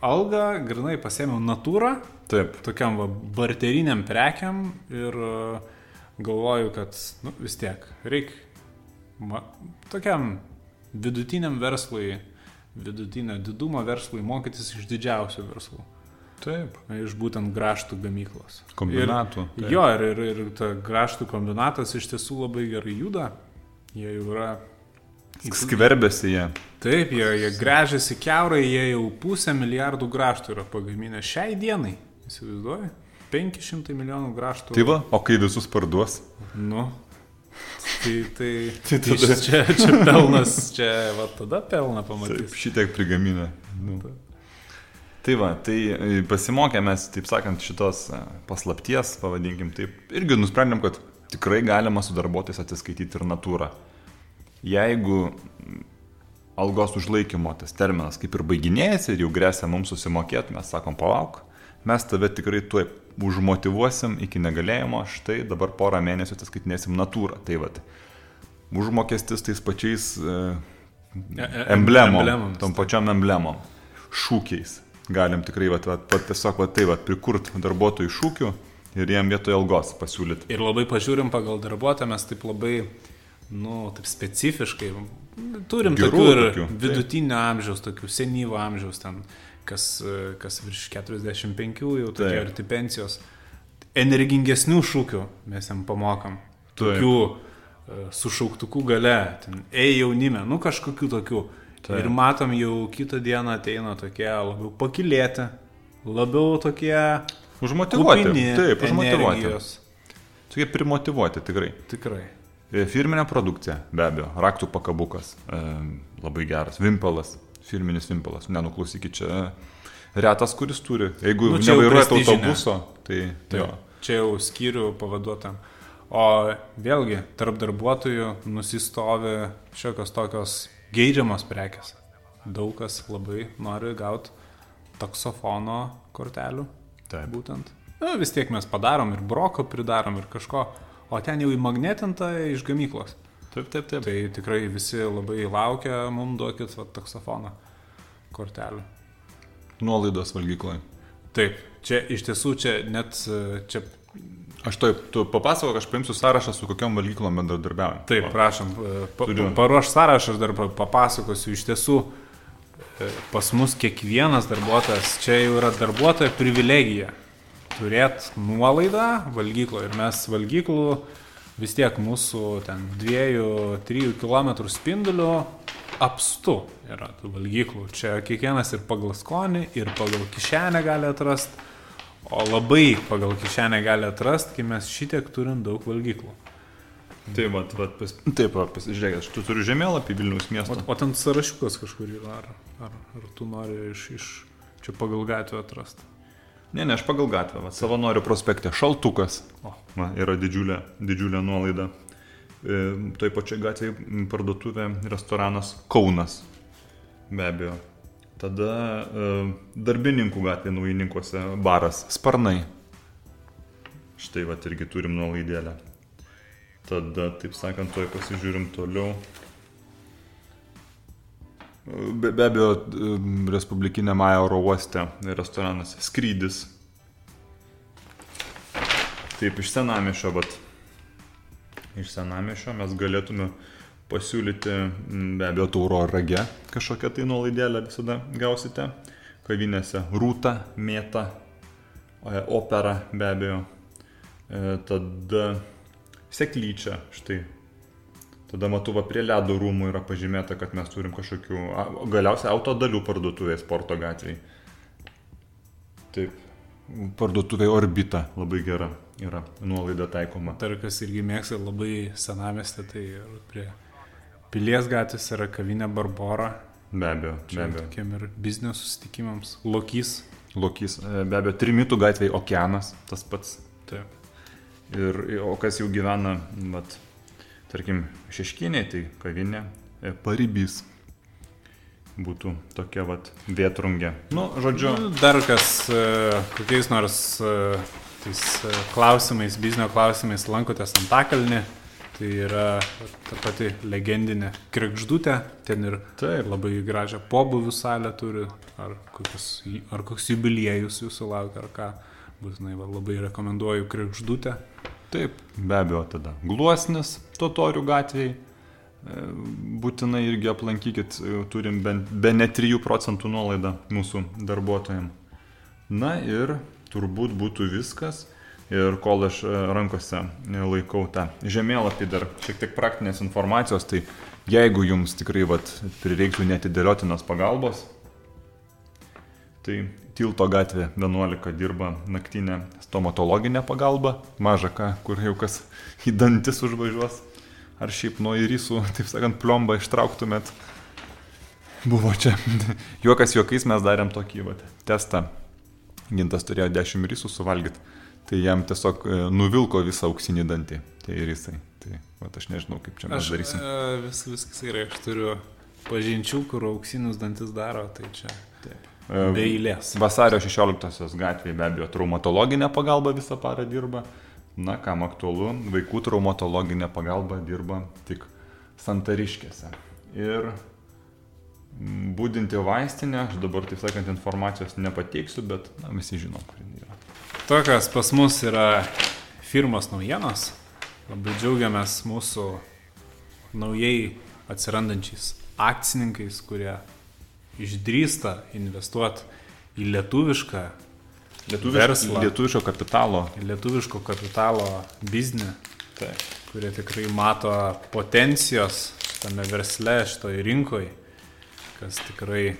algą grinai pasėmiau natūrą, Taip. tokiam va, barteriniam prekiam ir uh, galvoju, kad nu, vis tiek reikia tokiam vidutiniam verslui, vidutinio didumo verslui mokytis iš didžiausių verslų. Taip. Iš būtent graštų gamyklos. Kombinatų, Ir, taip. jo, ir, ir, ir ta graštų kombinatas iš tiesų labai gerai juda. Jie jau yra. Skverbėsi jie. Taip, jie, jie grežiasi keurai, jie jau pusę milijardų graštų yra pagaminę šiai dienai. Įsivaizduoji? 500 milijonų graštų. Tai va, o kai visus parduos? Nu. Tai, tai, Tai tada- čia, čia pelnas, čia va tada pelną Taip, pamatys. šitiek prigaminę. Nu. Tai va, tai e, pasimokė mes, taip sakant, šitos e, paslapties, pavadinkim taip, irgi nusprendėm, kad tikrai galima su darbuotojais atsiskaityti ir natūrą. Jeigu algos užlaikymo tas terminas kaip ir baiginėjasi ir jau grėsia mums susimokėti, mes sakom, palauk, mes tave tikrai tuoj užmotivuosim iki negalėjimo, štai dabar porą mėnesių atsiskaitinėsim natūrą. Tai va, užmokestis tais pačiais e, E- e- emblemom, tom pačiom emblemom, šūkiais. Galim tikrai va, va, va, tiesiog va, tai va, prikurt darbuotojų šūkių ir jiem vietoje algos pasiūlyti. Ir labai pažiūrim pagal darbuotoją, mes taip labai, nu, taip specifiškai. Turim Gerų tokių ir tokių, taip. vidutinio amžiaus, tokių senyvo amžiaus, ten, kas, kas virš 45 jau tokie Taip. arti pensijos. Energingesnių šūkių mes jam pamokam. Taip. Tokių e, su šauktuku gale, ten, ei jaunime, nu kažkokių tokių. Taip. Ir matom jau kitą dieną ateina tokie labiau pakilėti, labiau tokie... Užmotivuoti. kupini Taip, užmotivuoti. energijos. Tokie primotivuoti tikrai. Tikrai. E, Firminė produkcija, be abejo, raktų pakabukas, e, labai geras, vimpelas, firminis vimpelas, nenuklausykit čia. e, Retas, kuris turi. Jeigu Nu, nu, nevairuojate autobuso, tai Taip. jo. Čia jau skyrių pavaduotam. O vėlgi, tarp darbuotojų nusistovi šiokios tokios geidžiamos prekes. Daug kas labai nori gauti taksofono kortelių. Taip. Būtent. Na, vis tiek mes padarom ir broko pridarom ir kažko, o ten jau įmagnetinta iš gamyklos. Taip, taip, taip. Tai tikrai visi labai laukia, mums duokit va, taksofoną kortelę. Nuolaidos valgykloje. Taip, čia iš tiesų čia net e, čia. Aš taip, tu papasakok, aš paimsiu sąrašą, su kokiam valgyklom bendradarbiaujam. Taip, prašom, e, pa, Turiu. pa, paruoš sąrašą, aš dar pa- papasakosiu. Iš tiesų, e, pas mus kiekvienas darbuotojas, čia jau yra darbuotojo privilegija turėti nuolaidą valgykloje. Ir mes valgyklų vis tiek mūsų ten 2-3 km spinduliu apstu yra tų valgyklų. Čia kiekvienas ir pagal skonį, ir pagal kišenę gali atrasti. O labai pagal kišenę gali atrasti, kai mes šitiek turim daug valgyklų. Taip, va, va, pas, taip, va, pasižiūrėk, aš tu turiu žemėlapį Vilniaus O, miesto. o ten sąrašiukas kažkur yra, ar, ar, ar tu nori iš, iš čia pagal gatvę atrasti? Ne, ne, aš pagal gatvę, va, savanorių prospekte, šaltukas. O. Va, yra didžiulė, didžiulė nuolaida. E, toj pačioj gatvėje parduotuvė, restoranas Kaunas. Be abejo. Tada e, darbininkų gatvė naujininkuose baras Sparnai. Štai va irgi turim nuolaidėlę. Tada, taip sakant, toj pasižiūrim toliau. Be, be abejo, m, Respublikinė Maja oro uoste restoranas Skrydis. Taip, iš senamišio, bet iš senamišio mes galėtume pasiūlyti be abejo tauro rage kažkokią tai nuolaidėlę visada gausite. Kavinėse rūta, mėta, e, opera be abejo. E, Tada seklyčia, štai. Tada matau, va prie ledo rūmų yra pažymėta, kad mes turim kažkokių, galiausiai autodalių parduotuvėje sporto gatvėje. Taip. Parduotuvė Orbita labai gera yra nuolaida taikoma. Dar kas irgi mėgsta labai senamestį, tai ir prie Pilies gatvės yra kavinė Barbora. Be abejo, be Čia abejo. tokiem ir biznio susitikimams. Lokys. Lokys, e, be abejo, Trimitų gatvėje Okeanas, tas pats. Taip. Ir, o kas jau gyvena, vat, tarkim, šeškinė, tai kavinė, e, Paribys. Būtų tokia, vat, vietrungė. Nu, žodžiu, Dar kas e, kokiais nors e, tais e, klausimais, biznio klausimais lankotės Antakalnį, tai yra ta pati legendinė krekždutė, ten ir Taip. labai gražią pobūvių salę turi, ar, kokius, ar koks jubiliejus jūsų laukia, ar ką. Būtinai va, labai rekomenduoju krekždutę. Taip, be abejo, tada gluosnis Totorių gatvėje. Būtinai irgi aplankykit, e, turim bent be ne 3 procentų nuolaidą mūsų darbuotojams. Na ir turbūt būtų viskas. Ir kol aš e, rankose e, laikau tą žemėlapį dar šiek tiek praktinės informacijos, tai jeigu jums tikrai vat, prireiktų netidėliotinos pagalbos, tai Tilto gatvė 11 dirba naktinė stomatologinė pagalba, maža ką, kur jau kas į dantis užvažiuos, ar šiaip nuo įrysų, taip sakant, plombą ištrauktumėt. Buvo čia. Juokas juokais mes darėm tokį vat, testą. Gintas turėjo 10 rysų suvalgyti, tai jam tiesiog e, nuvilko visą auksinį dantį. Tai ir jisai. Tai vat, aš nežinau, kaip čia mes Aš darysim. e, vis, viskas gerai, aš turiu pažinčių, kur auksinius dantis daro, tai čia E, be eilės. Vasario 16-osios gatvėje be abejo traumatologinė pagalba visą parą dirba. Na, kam aktualu, vaikų traumatologinė pagalba dirba tik santariškėse. Ir mm, būdinti vaistinę, aš dabar, taip sakant, informacijos nepateiksiu, bet na, visi žinom, kur jinai yra. Tokios pas mus yra firmos naujienos. Labai džiaugiamės mūsų naujai atsirandančiais akcininkais, kurie išdrįsta investuoti į lietuvišką, Verslą. lietuviško kapitalo. lietuviško kapitalo biznį, Taip. kurie tikrai mato potencijos šitame versle, šitoje rinkoje, kas tikrai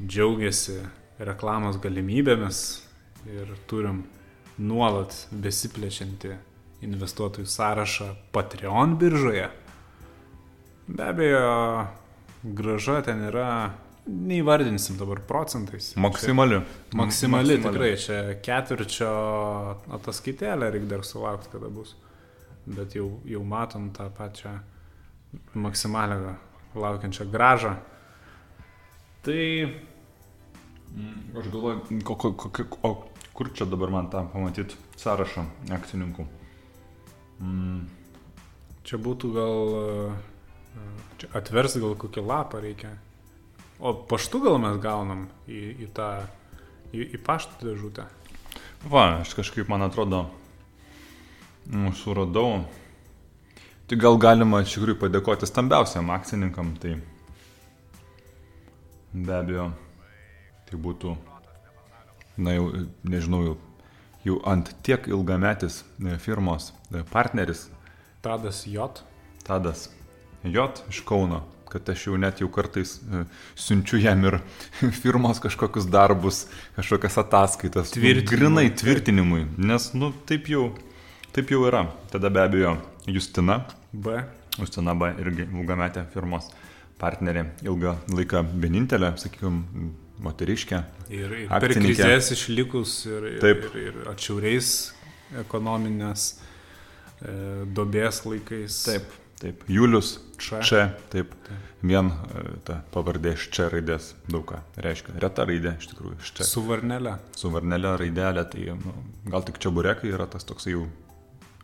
džiaugiasi reklamos galimybėmis ir turim nuolat besiplečianti investuotojų sąrašą Patreon biržoje. Be abejo, graža ten yra, neįvardinsim dabar procentais. Maksimali. Čia Maksimali, tikrai, čia ketvirčio ataskaitėlė reikia dar sulaukti, kada bus. bet jau, jau matom tą pačią maksimalią laukiančią gražą. Tai Aš galvoju, ko, ko, ko, o kur čia dabar man tą pamatyti sąrašą akcininkų? Mm, čia būtų gal e, čia atvers gal kokį lapą reikia. O paštu gal mes gaunam į, į tą, į, į pašto dėžutę. Va, aš kažkaip, man atrodo, nu, suradau. Tai gal galima iš tikrųjų padėkoti stambiausiam akcininkam, tai be abejo, tai būtų, na jau, nežinau, jau, jau ant tiek ilgametis e, firmos e, partneris. Tadas J. Tadas J. iš Kauno, kad aš jau net jau kartais e, siunčiu jam ir firmos kažkokius darbus, kažkokias ataskaitas. Tvirtinimui. Grinai tvirtinimui, nes, nu, taip jau, taip jau yra. Tada be abejo Justina, B. Justina B. irgi ilgametė firmos partnerė, ilgą laiką vienintelė, sakykime, moteriškė. Ir, ir per krizės išlikus ir, ir, Taip. ir, ir atšiauriais ekonominės e, dobės laikais. Taip, taip. Julius Č. Čia, taip. Vien e, ta pavardė iš čia raidės daug ką reiškia. Reta raidė, iš tikrųjų, iš čia. Su varnelė. Su varnelė raidelė, tai nu, gal tik čia burekai yra tas toks jau.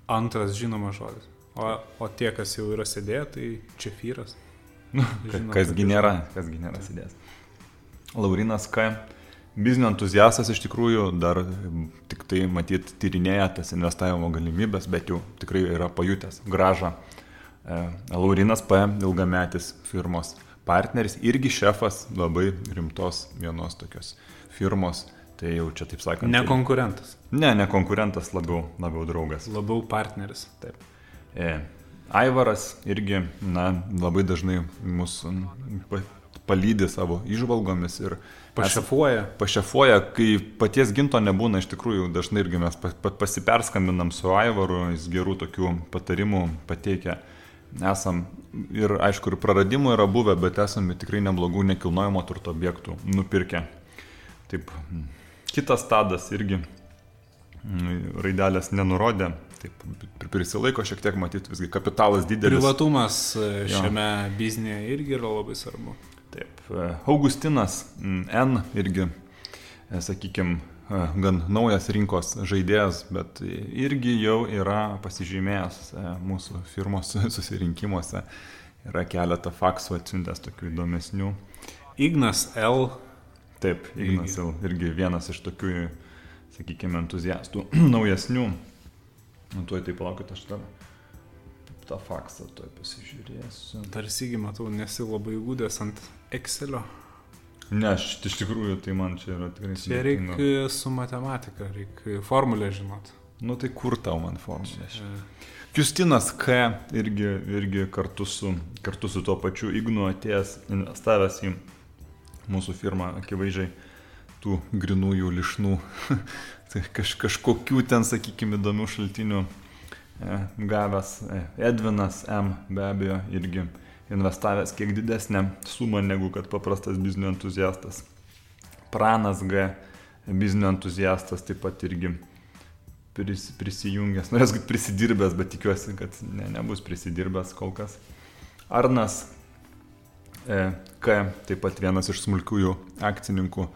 Antras žinomas žodis. O, o tie, kas jau yra sėdėję, tai čia fyras. Nu, Žino, kasgi kad- nėra, kasgi nėra sėdės. Laurinas K. Biznio entuziastas iš tikrųjų dar tik tai matyt tyrinėja tas investavimo galimybės, bet jau tikrai yra pajutęs gražą. E, Laurinas P. ilgametis firmos partneris, irgi šefas labai rimtos vienos tokios firmos. Tai jau čia taip sakant. Ne tai- konkurentas, Ne, ne konkurentas, labiau, labiau draugas. labiau partneris. Taip. E, Aivaras irgi, na, labai dažnai mus m, pa, palydė savo išvalgomis ir Pašefuoja. pašefuoja, kai paties ginto nebūna, iš tikrųjų dažnai irgi mes pa, pa, pasiperskambinam su Aivaru, jis gerų tokių patarimų pateikia. Esam ir aišku, ir praradimų yra buvę, bet esame tikrai neblogų nekilnojamo turto objektų nupirkę. Taip, kitas tadas irgi mm, raidelės nenurodė, taip pri- prisilaiko šiek tiek matyti, visgi kapitalas didelis. Privatumas e, Jo. šiame biznėje irgi yra labai svarbu. Taip, e, Augustinas mm, N irgi, sakykime, gan naujas rinkos žaidėjas, bet irgi jau yra pasižymėjęs e, mūsų firmos susirinkimuose. Yra keletą faksų atsiuntęs tokių įdomesnių. Ignas L. Taip, Ignas jau irgi vienas iš tokių, sakykime, entuziastų naujesnių. Nu, tuoj taip palaukit, aš dar tą faksą tuoj pasižiūrėsiu. Tarsi, matau, nesi labai įgūdęs ant Excelio. Ne, aš iš tikrųjų, tai man čia yra tikrai Čia reikia su matematika, reikia formulę žinot. Nu tai kur tau man formulė? Čia- Justinas K. irgi, irgi kartu, su, kartu su tuo pačiu Ignu atėjęs, investavęs į mūsų firmą, akivaizdžiai tų grinųjų lišnų, tai kaž, kažkokių ten, sakykime, įdomių šaltinių e, gavęs. E, Edvinas M. be abejo irgi investavęs kiek didesnę sumą negu kad paprastas biznio entuziastas. Pranas G. biznio entuziastas taip pat irgi pris, prisijungęs, norės būti prisidirbęs, bet tikiuosi, kad ne, nebus prisidirbęs kol kas. Arnas e, K, taip pat vienas iš smulkiųjų akcininkų,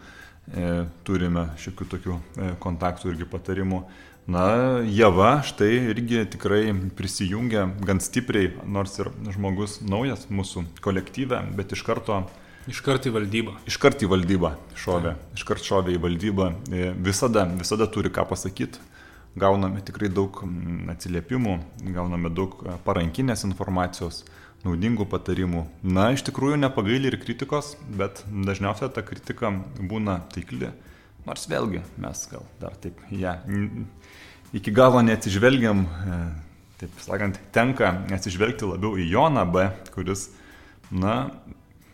turime šiokių tokių e, kontaktų irgi patarimų. Na, Java štai irgi tikrai prisijungia gan stipriai, nors ir žmogus naujas mūsų kolektyve, bet iš karto Iškart į valdybą. Iškart į valdybą šovė, iškart šovė į valdybą, E, visada, visada turi ką pasakyti, gauname tikrai daug mm, atsiliepimų, gauname daug e, parankinės informacijos, naudingų patarimų. Na, iš tikrųjų nepagaili ir kritikos, bet dažniausiai ta kritika būna taikli, nors vėlgi mes gal dar taip ją ja, iki galo neatsižvelgiam, e, taip sakant, tenka atsižvelgti labiau į Joną B, kuris, na,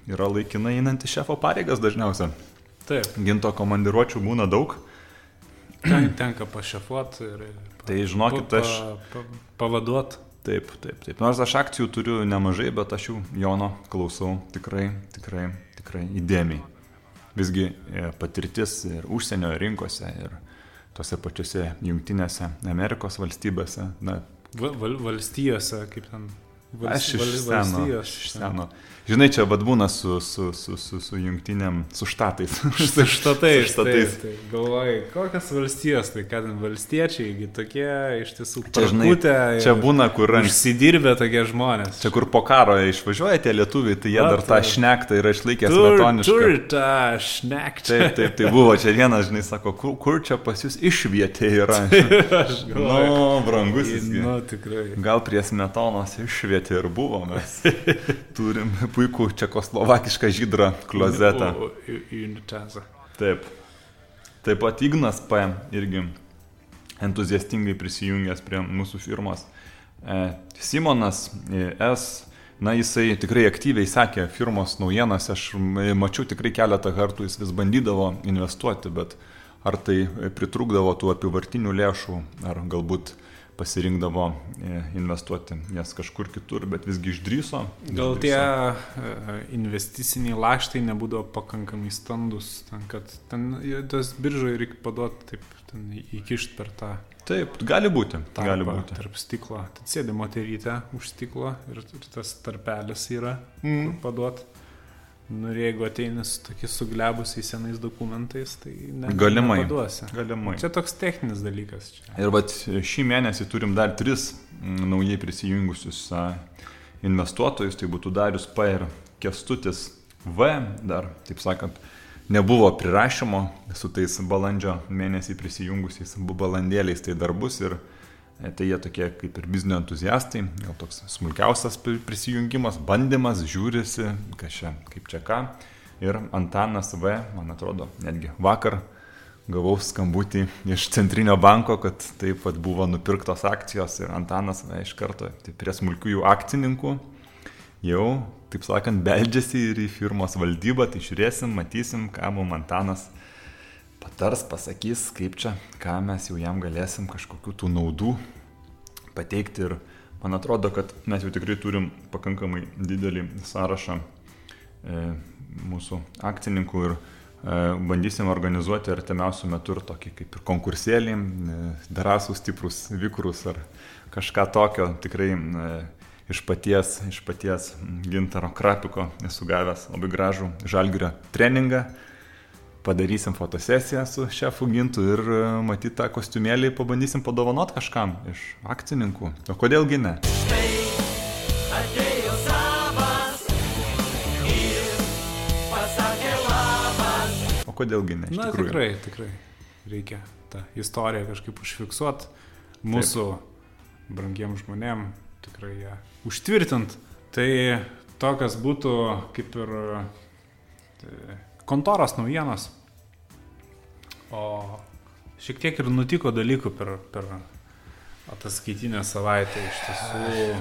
yra laikinai einantis šefo pareigas dažniausiai. Taip, Ginto komandiruočių būna daug. ten, tenka pašefuot ir... Tai žinokit, pa, aš- Pa, pavaduot. Taip, taip, taip. Nors aš akcijų turiu nemažai, bet aš jų Jono klausau tikrai, tikrai, tikrai įdėmiai. Visgi e, patirtis ir užsienio rinkose, ir tose pačiose jungtinėse Amerikos valstybėse, na, Va, val, valstijose, kaip ten. Vals, Aš iš val- seno. valstijos. Aš iš seno. Žinai, čia vad būna su, su, su, su, su jungtiniam, su štatais. Su štatais. Su štatais. Taip, taip. Galvojai, kokias valstijos, tai kad ten valstiečiai, tokie iš tiesų Čia, žinai, čia būna, kur Užsidirbę tokie žmonės. Čia kur po karo išvažiuoja tie lietuviai, tai jie Va, dar tą tai. šnektą yra išlaikę Tur, smetonišką. tur tą šnekti. Taip, taip, tai buvo čia vienas, žinai, sako, kur, kur čia pas jūs išvietė yra. Aš galvoju. nu, brangusis. Nu, tikrai. Gal prie smetonos išvietė ir buvo, mes turim puikų čekoslovakišką žydrą klozetą. Į- unitazą. Taip. Taip pat Ignas P. irgi entuziastingai prisijungęs prie mūsų firmos. E, Simonas e, S. Na, jisai tikrai aktyviai sekė firmos naujienas, aš m- mačiau tikrai keletą kartų, jis vis bandydavo investuoti, bet ar tai pritrūkdavo tų apivartinių lėšų, ar galbūt pasirinkdavo e, investuoti jas kažkur kitur, bet visgi išdryso. Gal tie išdrįso. e, investiciniai laštai nebūdavo pakankamai standus, ten, kad ten tas biržoje reikia paduoti taip, ten į- įkišt per tą Taip, gali būti. tarpą gali būti. tarp stiklo. Tad sėdi moterytė už stiklo ir, ir tas tarpelis yra, mm. kur paduot. Nu, ir jeigu ateini su tokiais suglebusiais senais dokumentais, tai ne, Galimai. nepaduosi. Galimai. Čia toks techninis dalykas. Čia. Ir vat šį mėnesį turim dar tris mm, naujai prisijungusius a, investuotojus, tai būtų Darius P. ir Kestutis V. Dar, taip sakant, nebuvo prirašymo su tais balandžio mėnesį prisijungusiais balandėliais, tai dar bus ir tai jie tokie kaip ir biznio entuziastai, gal toks smulkiausias pri- prisijungimas, bandymas, žiūrisi, kas čia, kaip čia ką. Ir Antanas V, man atrodo, netgi vakar gavau skambutį iš Centrinio banko, kad taip pat buvo nupirktos akcijos ir Antanas na, iš karto tai prie smulkiųjų akcininkų jau, taip sakant, beldžiasi ir į firmos valdybą, tai žiūrėsim, matysim, ką mums Antanas patars, pasakys, kaip čia, ką mes jau jam galėsim kažkokių tų naudų pateikti ir man atrodo, kad mes jau tikrai turim pakankamai didelį sąrašą e, mūsų akcininkų ir e, bandysim organizuoti artimiausių metų ir tokį kaip ir konkursėlį, e, drąsų, stiprus, vikrus ar kažką tokio tikrai e, iš paties, iš paties gintaro krapiko esu gavęs labai gražų žalgirio treningą. Padarysim fotosesiją su šefu gintu ir e, matyt tą kostiumėlį pabandysim padovanot kažkam iš akcininkų. O kodėlgi ne? Atėjo savas ir pasakė labas. O kodėlgi ne? Na, tikrųjų. tikrai, tikrai. Reikia tą istoriją kažkaip užfiksuoti. Mūsų brangiem žmonėm tikrai ją užtvirtint. Tai tokias būtų kaip ir tai, kontoros naujienos. O šiek tiek ir nutiko dalykų per, per ataskaitinę savaitę iš tiesų.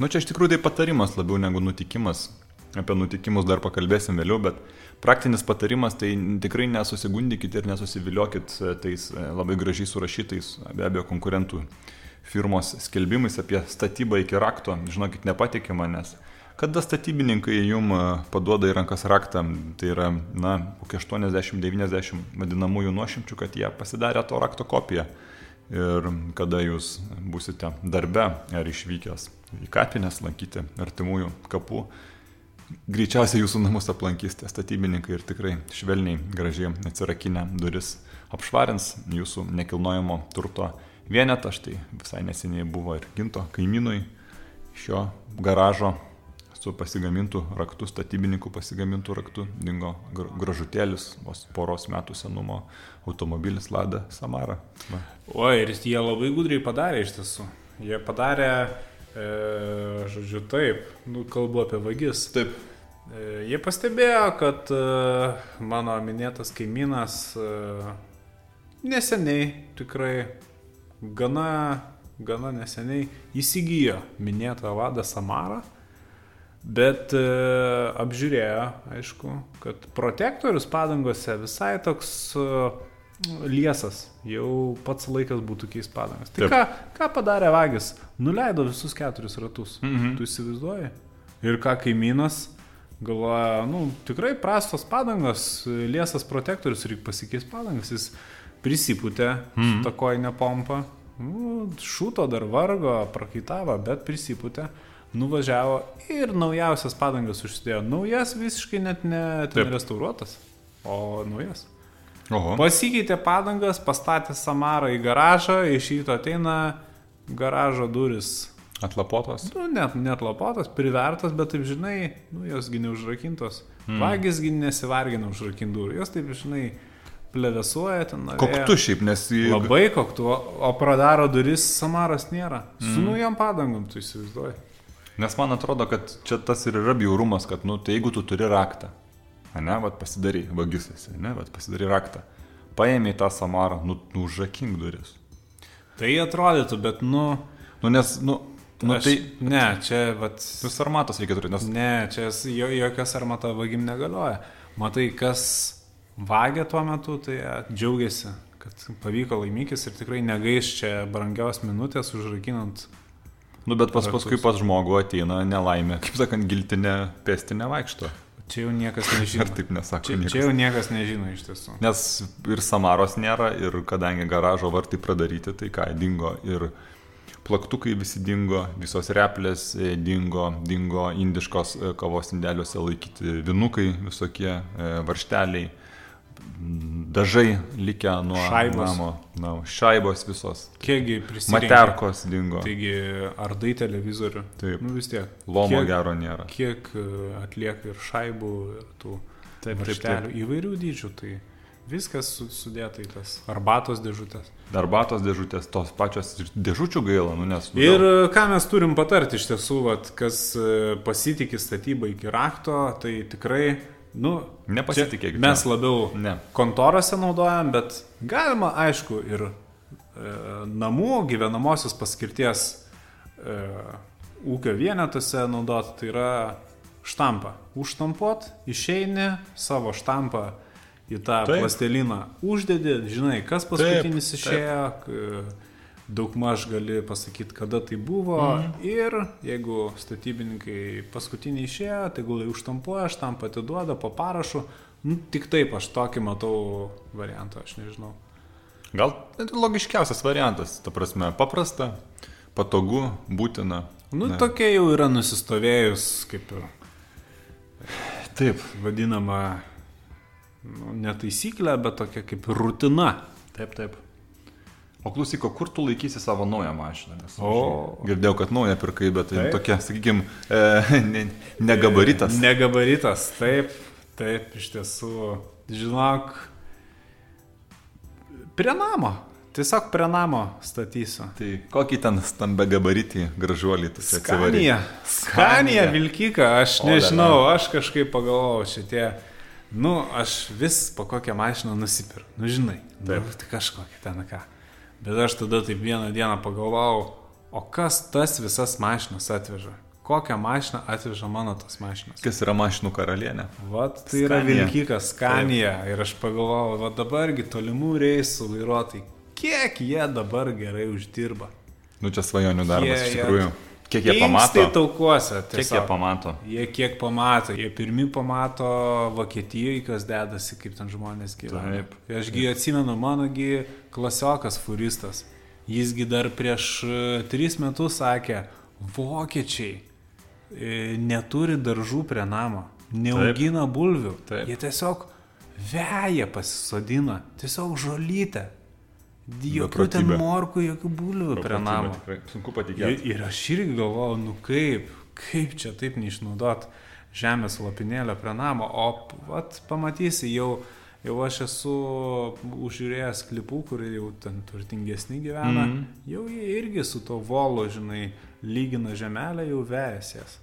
Nu čia iš tikrųjų tai patarimas labiau negu nutikimas. Apie nutikimus dar pakalbėsim vėliau, bet praktinis patarimas tai tikrai nesusigundykit ir nesusiviliokit tais e, labai gražiai surašytais, be abejo, konkurentų firmos skelbimais apie statybą iki rakto. Žinokit, nepatikima, nes kada statybininkai jum e, paduoda į rankas raktą, tai yra, na, kokie 80-90 vadinamųjų nuošimčių, kad jie pasidarė to rakto kopiją. Ir kada jūs busite darbe ar išvykęs į kapines lankyti artimųjų kapų, greičiausiai jūsų namus aplankys tie statybininkai ir tikrai švelniai, gražiai atsirakinę duris apšvarins jūsų nekilnojamo turto vienetą. Štai visai neseniai buvo ir ginto kaimynui šio garažo su pasigamintų raktų, statybininkų pasigamintų raktų, dingo gra- gražutėlis, vos poros metų senumo automobilis Lada Samara. Va. Oi, ir jie labai gudriai padarė iš tiesų. Jie padarė, e, žodžiu, taip, nu, kalbu apie vagis. Taip. E, jie pastebėjo, kad e, mano minėtas kaimynas e, neseniai, tikrai gana, gana neseniai įsigijo minėtą vadą Samarą. Bet e, apžiūrėjo, aišku, kad protektorius padangose visai toks e, liesas, jau pats laikas būtų keist padangas. Tai Taip. ką, ką padarė vagis? Nuleido visus keturis ratus. Mhm. Tu įsivaizduoji? Ir ką kaimynas galvoja, nu, tikrai prastos padangos, liesas protektorius, reikia pasikeisti padangas. Jis prisipūtė Mhm. tą koinę pompą, nu, šūto dar vargo, prakaitavo, bet prisipūtė, nuvažiavo ir naujausias padangas užsidėjo. Naujas visiškai net ne ten Taip. restauruotas, o naujas. Oho. Pasikeitė padangas, pastatė Samarą į garažą, iš ryto ateina garažo duris. Atlapotos. Nu, net, net lapotas, privertas, bet taip žinai, nu, josgi neužrakintos. Mm. Vagisgi nesivargina užrakinti durų, jos taip žinai, plevesuoja ten. narėja. Koktu šiaip, nes jį... Labai koktu, o pradaro duris Samaras nėra. Su mm. naujam padangom, tu įsivaizduoji. Nes man atrodo, kad čia tas ir yra bjaurumas, kad, nu, tai jeigu tu turi raktą, ne, vad pasidarai, vagis esi, ne, vad pasidarai raktą, paėmė tą samarą, nu, nu užrakink duris. Tai atrodytų, bet nu... Nu, nes, nu, nu aš, tai Ne, čia, vat, vis armatos reikia turėti, nes... Ne, čia jo, jokios armata vagim negalioja. Matai, kas vagia tuo metu, tai džiaugiasi, kad pavyko laimikis ir tikrai negaiš čia brangios minutės užrakinant. Nu, bet pas paskui pas žmogų ateina nelaimė, kaip sakant, giltinė pėsti nevaikšto. Čia jau niekas nežino. Ar taip nesako Čia, niekas? čia jau niekas nežino iš tiesų. Nes ir Samaros nėra, ir kadangi garažo vartai pradaryti, tai ką, dingo ir plaktukai visi dingo, visos replės e, dingo, dingo indiškos e, kavos indeliuose laikyti vinukai visokie, e, varšteliai, dažai likę nuo Šaibos. namo, na, šaibos visos, Kiekgi prisiminti. materkos dingo, Taigi, ardai televizorių. Taip. Nu vis tiek. lomo kiek, gero nėra. Kiek e, atlieka ir šaibų, ir tų Taip, taip, varštelių įvairių dydžių. Tai viskas su- sudėta į tas arbatos dėžutės. Darbatos dėžutės, tos pačios ir dėžučių gaila, nu nes... nu, Ir e, ką mes turim patarti iš tiesų, vat, kas e, pasitikė statybą iki rakto, tai tikrai, nu, Nepasitikėkit, čia Mes labiau Ne. kontorose naudojam, bet galima, aišku, ir e, namų gyvenamosios paskirties e, ūkio vienetuose naudoti, tai yra štampą. Užtampuot, išeini savo štampą į tą Taip. plasteliną, uždedi, žinai, kas paskutinis taip. išėjo, k- daug maž gali pasakyti, kada tai buvo. Mhm. Ir jeigu statybininkai paskutiniai išėjo, tai gulai užtampuoja, štampą atiduoda po parašu. Nu, tik taip aš tokį matau variantą, aš nežinau. Gal logiškiausias variantas, ta prasme, paprasta, patogu, būtina. Nu, Ne. tokia jau yra nusistovėjus, kaip ir Taip. vadinama, nu, ne taisyklė, bet tokia kaip rutina. Taip, taip. O klausyk, kur tu laikysi savo naują mašiną? Nes O. Girdėjau, kad naują pirkai, bet tai tokia, sakykime, e, ne, negabaritas. Negabaritas, taip, taip, iš tiesų, žinok, prie namo. Tiesiog prie namo statysiu. Tai kokį ten stambę gabaritį gražuolį tu čia atsivarė? Skanija. Skanija Vilkika, aš O, nežinau, aš kažkaip pagalvojau šitie. Nu, aš vis po kokią mašiną nusipirku. Nu, žinai, taip. Nu, tai kažkokia ten ką. Bet aš tada taip vieną dieną pagalvojau, o kas tas visas mašinas atveža? Kokią mašiną atveža mano tas mašinas? Kas yra mašinų karalienė? Vat tai yra Scania. Vilkikas Skanija. Ir aš pagalvojau, va dabargi tolimų reisų vairuotojai, kiek jie dabar gerai uždirba. Nu čia svajonių darbas Jie- iš jie- tikrųjų. Kiek jie pamato? taukuose. Kiek jie tiesiog. pamato? Jie kiek pamato, jie pirmi pamato Vokietijoje, kas dedasi, kaip ten žmonės gyvena. Taip. Ašgi atsimenu, manogi klasiokas furistas. Jisgi dar prieš e, tris metus sakė, vokiečiai e, neturi daržų prie namo, neaugina bulvių. Taip. Jie tiesiog veja pasisodina, tiesiog žolytę. Jokių ten morkų, jokių bulvių prie namo. tikrai. Sunku Ir, patikėti. ir aš irgi galvojau, nu kaip, kaip čia taip neišnaudot žemės lopinėlio prie namo, o vat, pamatysi, jau, jau aš esu užžiūrėjęs klipų, kur jau ten turtingesni gyvena, mm -hmm. jau jie irgi su to volu, žinai, lygina žemelę, jau vėjasies.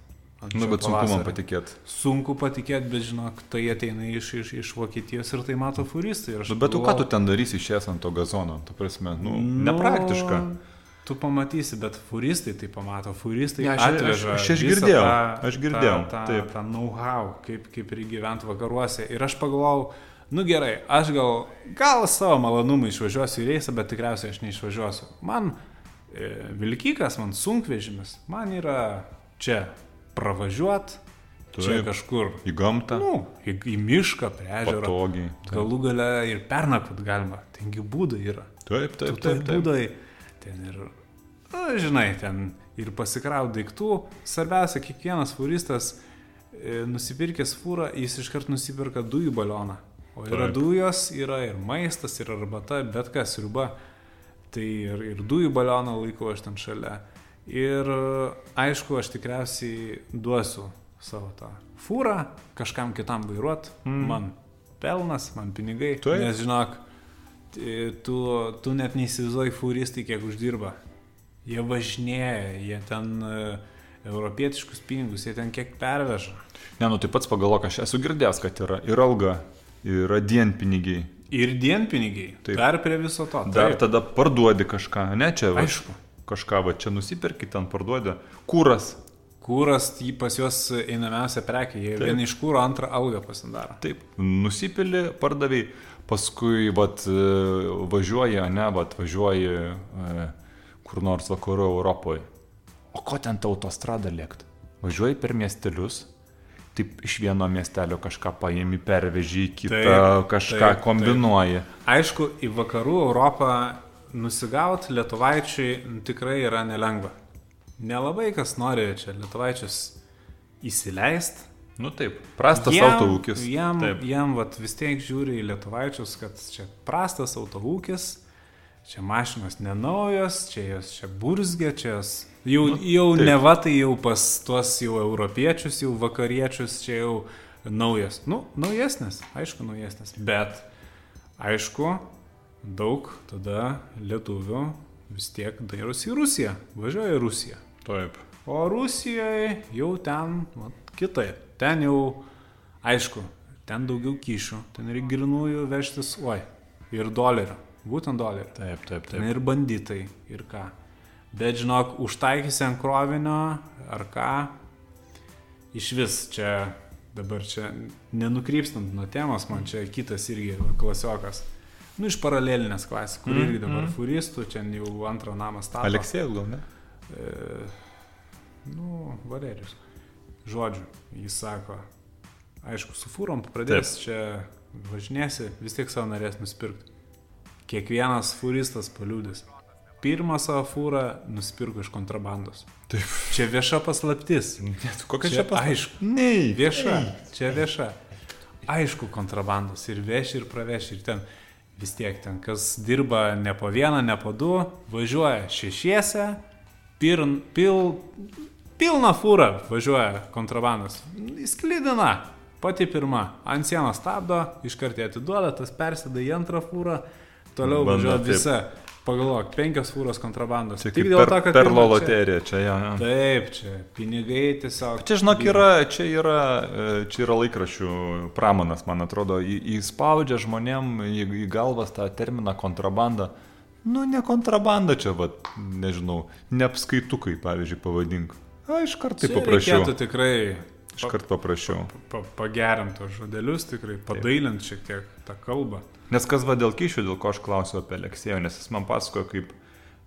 Nu, bet sunku man patikėti. Sunku patikėti, bet žinok, tai ateina iš, iš, iš Vokietijos ir tai mato furistai. ir aš Nu, bet tu ką tu ten darysi išėjęs ant to gazono? Tu prasme, nu, nepraktiška. Nu, Tu pamatysi, bet furistai tai pamato, furistai Ja, ja, aš- atveža. aš- aš visą girdėjau, tą- aš girdėjau, tą, taip. tą know-how, kaip, kaip ir gyventi vakaruose. Ir aš pagalvojau, nu gerai, aš gal, gal savo malonumą išvažiuosiu į reisą, bet tikriausiai aš neišvažiuosiu. Man e, vilkikas, man sunkvežimis, man yra čia pravažiuot, čia Taip. kažkur, Į gamtą. nu, į, į mišką, prie ežero. Patogiai. Galų gale ir pernakvot galima, tengi būdai yra. Taip, Tu taip, toj taip. taip. būdai ten ir, na, žinai, ten ir pasikraut daiktų. Svarbiausia, kiekvienas furistas e, nusipirkęs fūrą, jis iškart nusipirka dujų balioną. O yra Taip. dujos, yra ir maistas, ir arbata, bet kas, riba. Tai ir, ir dujų balioną laikau aš ten šalia. Ir aišku, aš tikriausiai duosiu savo tą fūrą kažkam kitam vairuot. Mm. Man pelnas, man pinigai. Taip. Nes žinok, tu, tu net neįsivaizduoji fūristai, kiek uždirba. Jie važinėja, jie ten e, europietiškus pinigus, jie ten kiek perveža. Ne, nu tai pats pagalvok, aš esu girdėjęs, kad yra ir alga, yra dienpinigiai. Ir dienpinigiai. Taip. Dar prie viso to. Dar Taip. tada parduodi kažką, ne čia va. Aišku. Kažką va čia nusipirki, ten parduodi. Kūras. Kūras jį pas juos einamiausia prekė. Jie Taip. vieną iš kūro, antrą algą pasidaro. Taip, nusipili, pardaviai, paskui vat, e, važiuoji, ne, vat, važiuoji e, kur nors vakarų Europoje. O ko ten ta autostrada lėkt? Važiuoji per miestelius, taip iš vieno miestelio kažką paėmi, perveži į kitą, Taip, kažką taip, kombinuoji. Aišku, į vakarų Europą nusigauti lietuvaičiai nu, tikrai yra nelengva. Nelabai kas nori čia lietuvaičius įsileisti. Nu taip, prastas autoūkis. Jam, Taip. jam vat, vis tiek žiūri į lietuvaičius, kad čia prastas autoūkis, čia mašinos nenaujos, čia jos čia burzgė, čia jos jau, nu, jau taip. ne va tai jau pas tuos jau europiečius, jau vakariečius, čia jau naujas. Nu, naujesnis, aišku, naujesnis. Bet, aišku, daug tada lietuvių vis tiek dairosi į Rusiją, važiuoja į Rusiją. Taip. O Rusijoje jau ten vat, kitaip. Ten jau, aišku, ten daugiau kyšių, ten ir grinųjų vežtis, oi, ir dolerių, būtent dolerių. Taip, taip, Ten taip. ir banditai, ir ką. Bet žinok, užtaikysi ant krovinio, ar ką, iš vis čia, dabar čia, nenukrypstant nuo temos, man čia kitas irgi klasiokas. Nu, iš paralelinės klasės, kur irgi dabar mm, furistų, čia jau antrą namą stato. Aleksėjas gal ne? E, nu, Valerijus. Žodžiu, jis sako, aišku, su fūrom pradės Taip. čia važinėsi, vis tiek savo norės nusipirkti. Kiekvienas fūristas paliūdės. Pirmą savo fūrą nusipirko iš kontrabandos. Taip. Čia vieša paslaptis. Net, kokia Čia čia pas... aišku. Nei. Vieša, čia vieša. Aišku, kontrabandos ir veši, ir praveši, ir ten vis tiek ten, kas dirba ne po vieną, ne po du, važiuoja šešiese, pirn, pil, pilna fūra važiuoja kontrabandos. Įsklydina, pati pirma, ant sienos stabdo, iš karto atiduoda, tas persėda į antrą fūrą, toliau Bando važiuoja taip. Pagalvok, penkios fūros kontrabandos. Čia Tik dėl per, to, kad perlo loterija, čia jo. jo. Taip, čia pinigai tiesiog. Čia, žinok, yra, čia yra, e, čia yra laikrašių pramonas, man atrodo, į- įspaudžia žmonėm į, į galvas tą terminą kontrabanda. Nu, ne kontrabanda čia, va, nežinau, neapskaitukai, pavyzdžiui, pavadink. A, iš karto Čia paprašiau. Reikėtų tikrai Iš karto paprašiau. pa, pagerinti tos žodelius, tikrai padailinti šiek tiek tą kalbą. Nes kas va dėl kyšių, dėl ko aš klausiu apie Aleksėjų, nes jis man pasakojo, kaip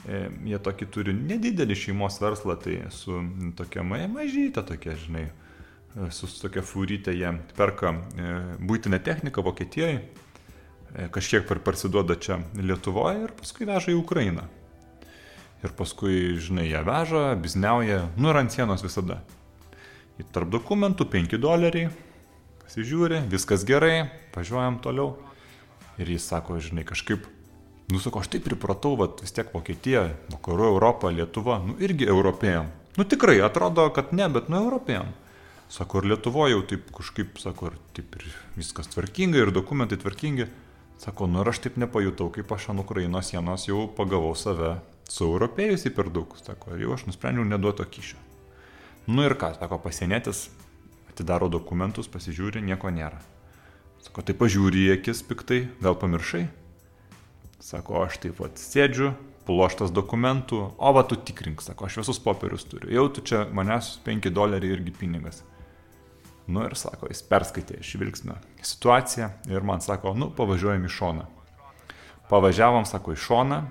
e, jie tokį turi nedidelį šeimos verslą, tai su tokia ma- mažytė tokia, žinai, e, su tokia fūrytė jie perka e, būtinę techniką Vokietijoje, e, kažkiek par parsiduoda čia Lietuvoje ir paskui veža į Ukrainą. Ir paskui, žinai, ją veža, bizniauja, nu ir ant sienos visada. Į tarp dokumentų 5 doleriai, pasižiūri, viskas gerai, važiuojam toliau. Ir jis sako, žinai, kažkaip, nu sako, aš taip pripratau, vat, vis tiek Vokietija, vakarų Europą, Lietuva, nu irgi europėjam. Nu tikrai, atrodo, kad ne, bet nu europėjam. Sako, ir Lietuvoje jau taip kažkaip, sako, ir taip ir viskas tvarkinga, ir dokumentai tvarkingi. Sako, nu ir aš taip nepajutau, kaip aš ant Ukrainos sienos jau pagavau save su europėjusi per daug. Sako, ir jau aš nusprendžiau neduoto kyšio. Nu ir ką, sako, pasienėtis atidaro dokumentus, pasižiūri, nieko nėra. Sako, tai pažiūri į akis piktai, gal pamiršai? Sako, aš taip pat sėdžiu, pluoštas dokumentų, o va tu tikrink, sako, aš visus popierius turiu. Jau tu čia manęs 5 doleriai irgi pinigas. Nu ir sako, jis perskaitė iš vilksnio situaciją ir man sako, nu pavažiuojam į šoną. Pavažiavom, sako, į šoną,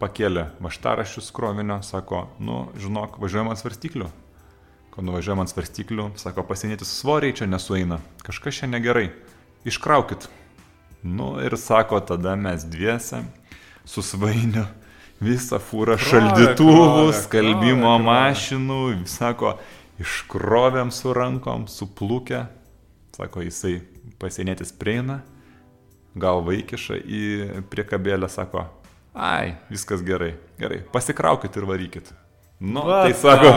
pakėlė vaštaraščius krovinio, sako, nu žinok, važiuojam ant svarstyklių. Kai nuvažiuojam ant svarstyklių, sako, pasienėtis svoriai čia nesueina, kažkas čia negerai, iškraukit. Nu ir sako, tada mes dviese su svainiu visą fūrą šaldytuvų, skalbimo mašinų, sako, iškrovėm su rankom, suplūkę. Sako, jisai pasienietis prieina, galva įkiša į priekabėlę, sako, ai, viskas gerai, gerai, pasikraukit ir varykit. Nu, Vat tai sako,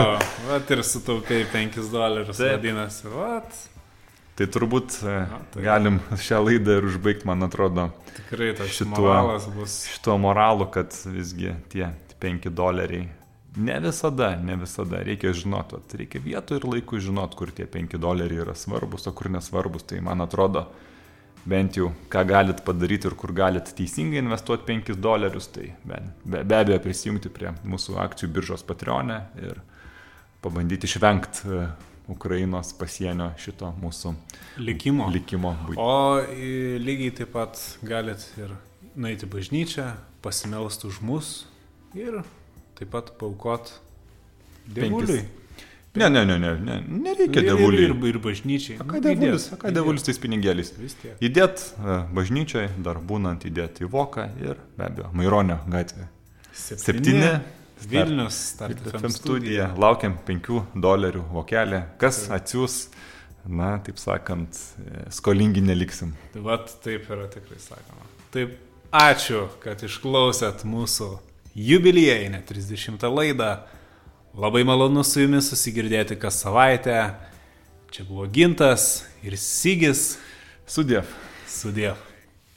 Vat ir sutaupėjai 5 dolerius, vadinasi. Vat. tai turbūt e, tai- galim šią laidą ir užbaigti, man atrodo, Tikrai tas Šituo- moralas bus. šituo moralu, kad visgi tie 5 doleriai. Ne visada, ne visada. Reikia žinoti, vat reikia vietų ir laikų žinoti, kur tie 5 doleriai yra svarbus, o kur nesvarbus. Tai man atrodo, bent jau ką galit padaryti ir kur galit teisingai investuoti 5 dolerius, tai be, be, be abejo prisijungti prie mūsų akcijų biržos Patreonė ir pabandyti išvengti e, Ukrainos pasienio šito mūsų Likimo. likimo. būti. O lygiai taip pat galit ir nueiti bažnyčią, pasimelsti už mus ir taip pat paukot dievuliui. Ne, ne, ne, ne, ne, nereikia Ir- ir- devuliui. Ir, ir bažnyčiai. Ką devulis, ką devulis tais tiek. Įdėt e, bažnyčiai, dar būnant įdėti į voką ir be abejo, Maironio gatvė. Septyni. Vilnius, Start FM FM studija. studija. Laukiam 5 dolerių vokelį. Kas atsiūs, na, taip sakant, e, skolingi neliksim. Tai vat taip yra tikrai sakoma. Taip, ačiū, kad išklausėt mūsų jubiliejinę 30 laidą. Labai malonu su jumis susigirdėti kas savaitę. Čia buvo Gintas ir Sigis. Sudėv. Sudėv.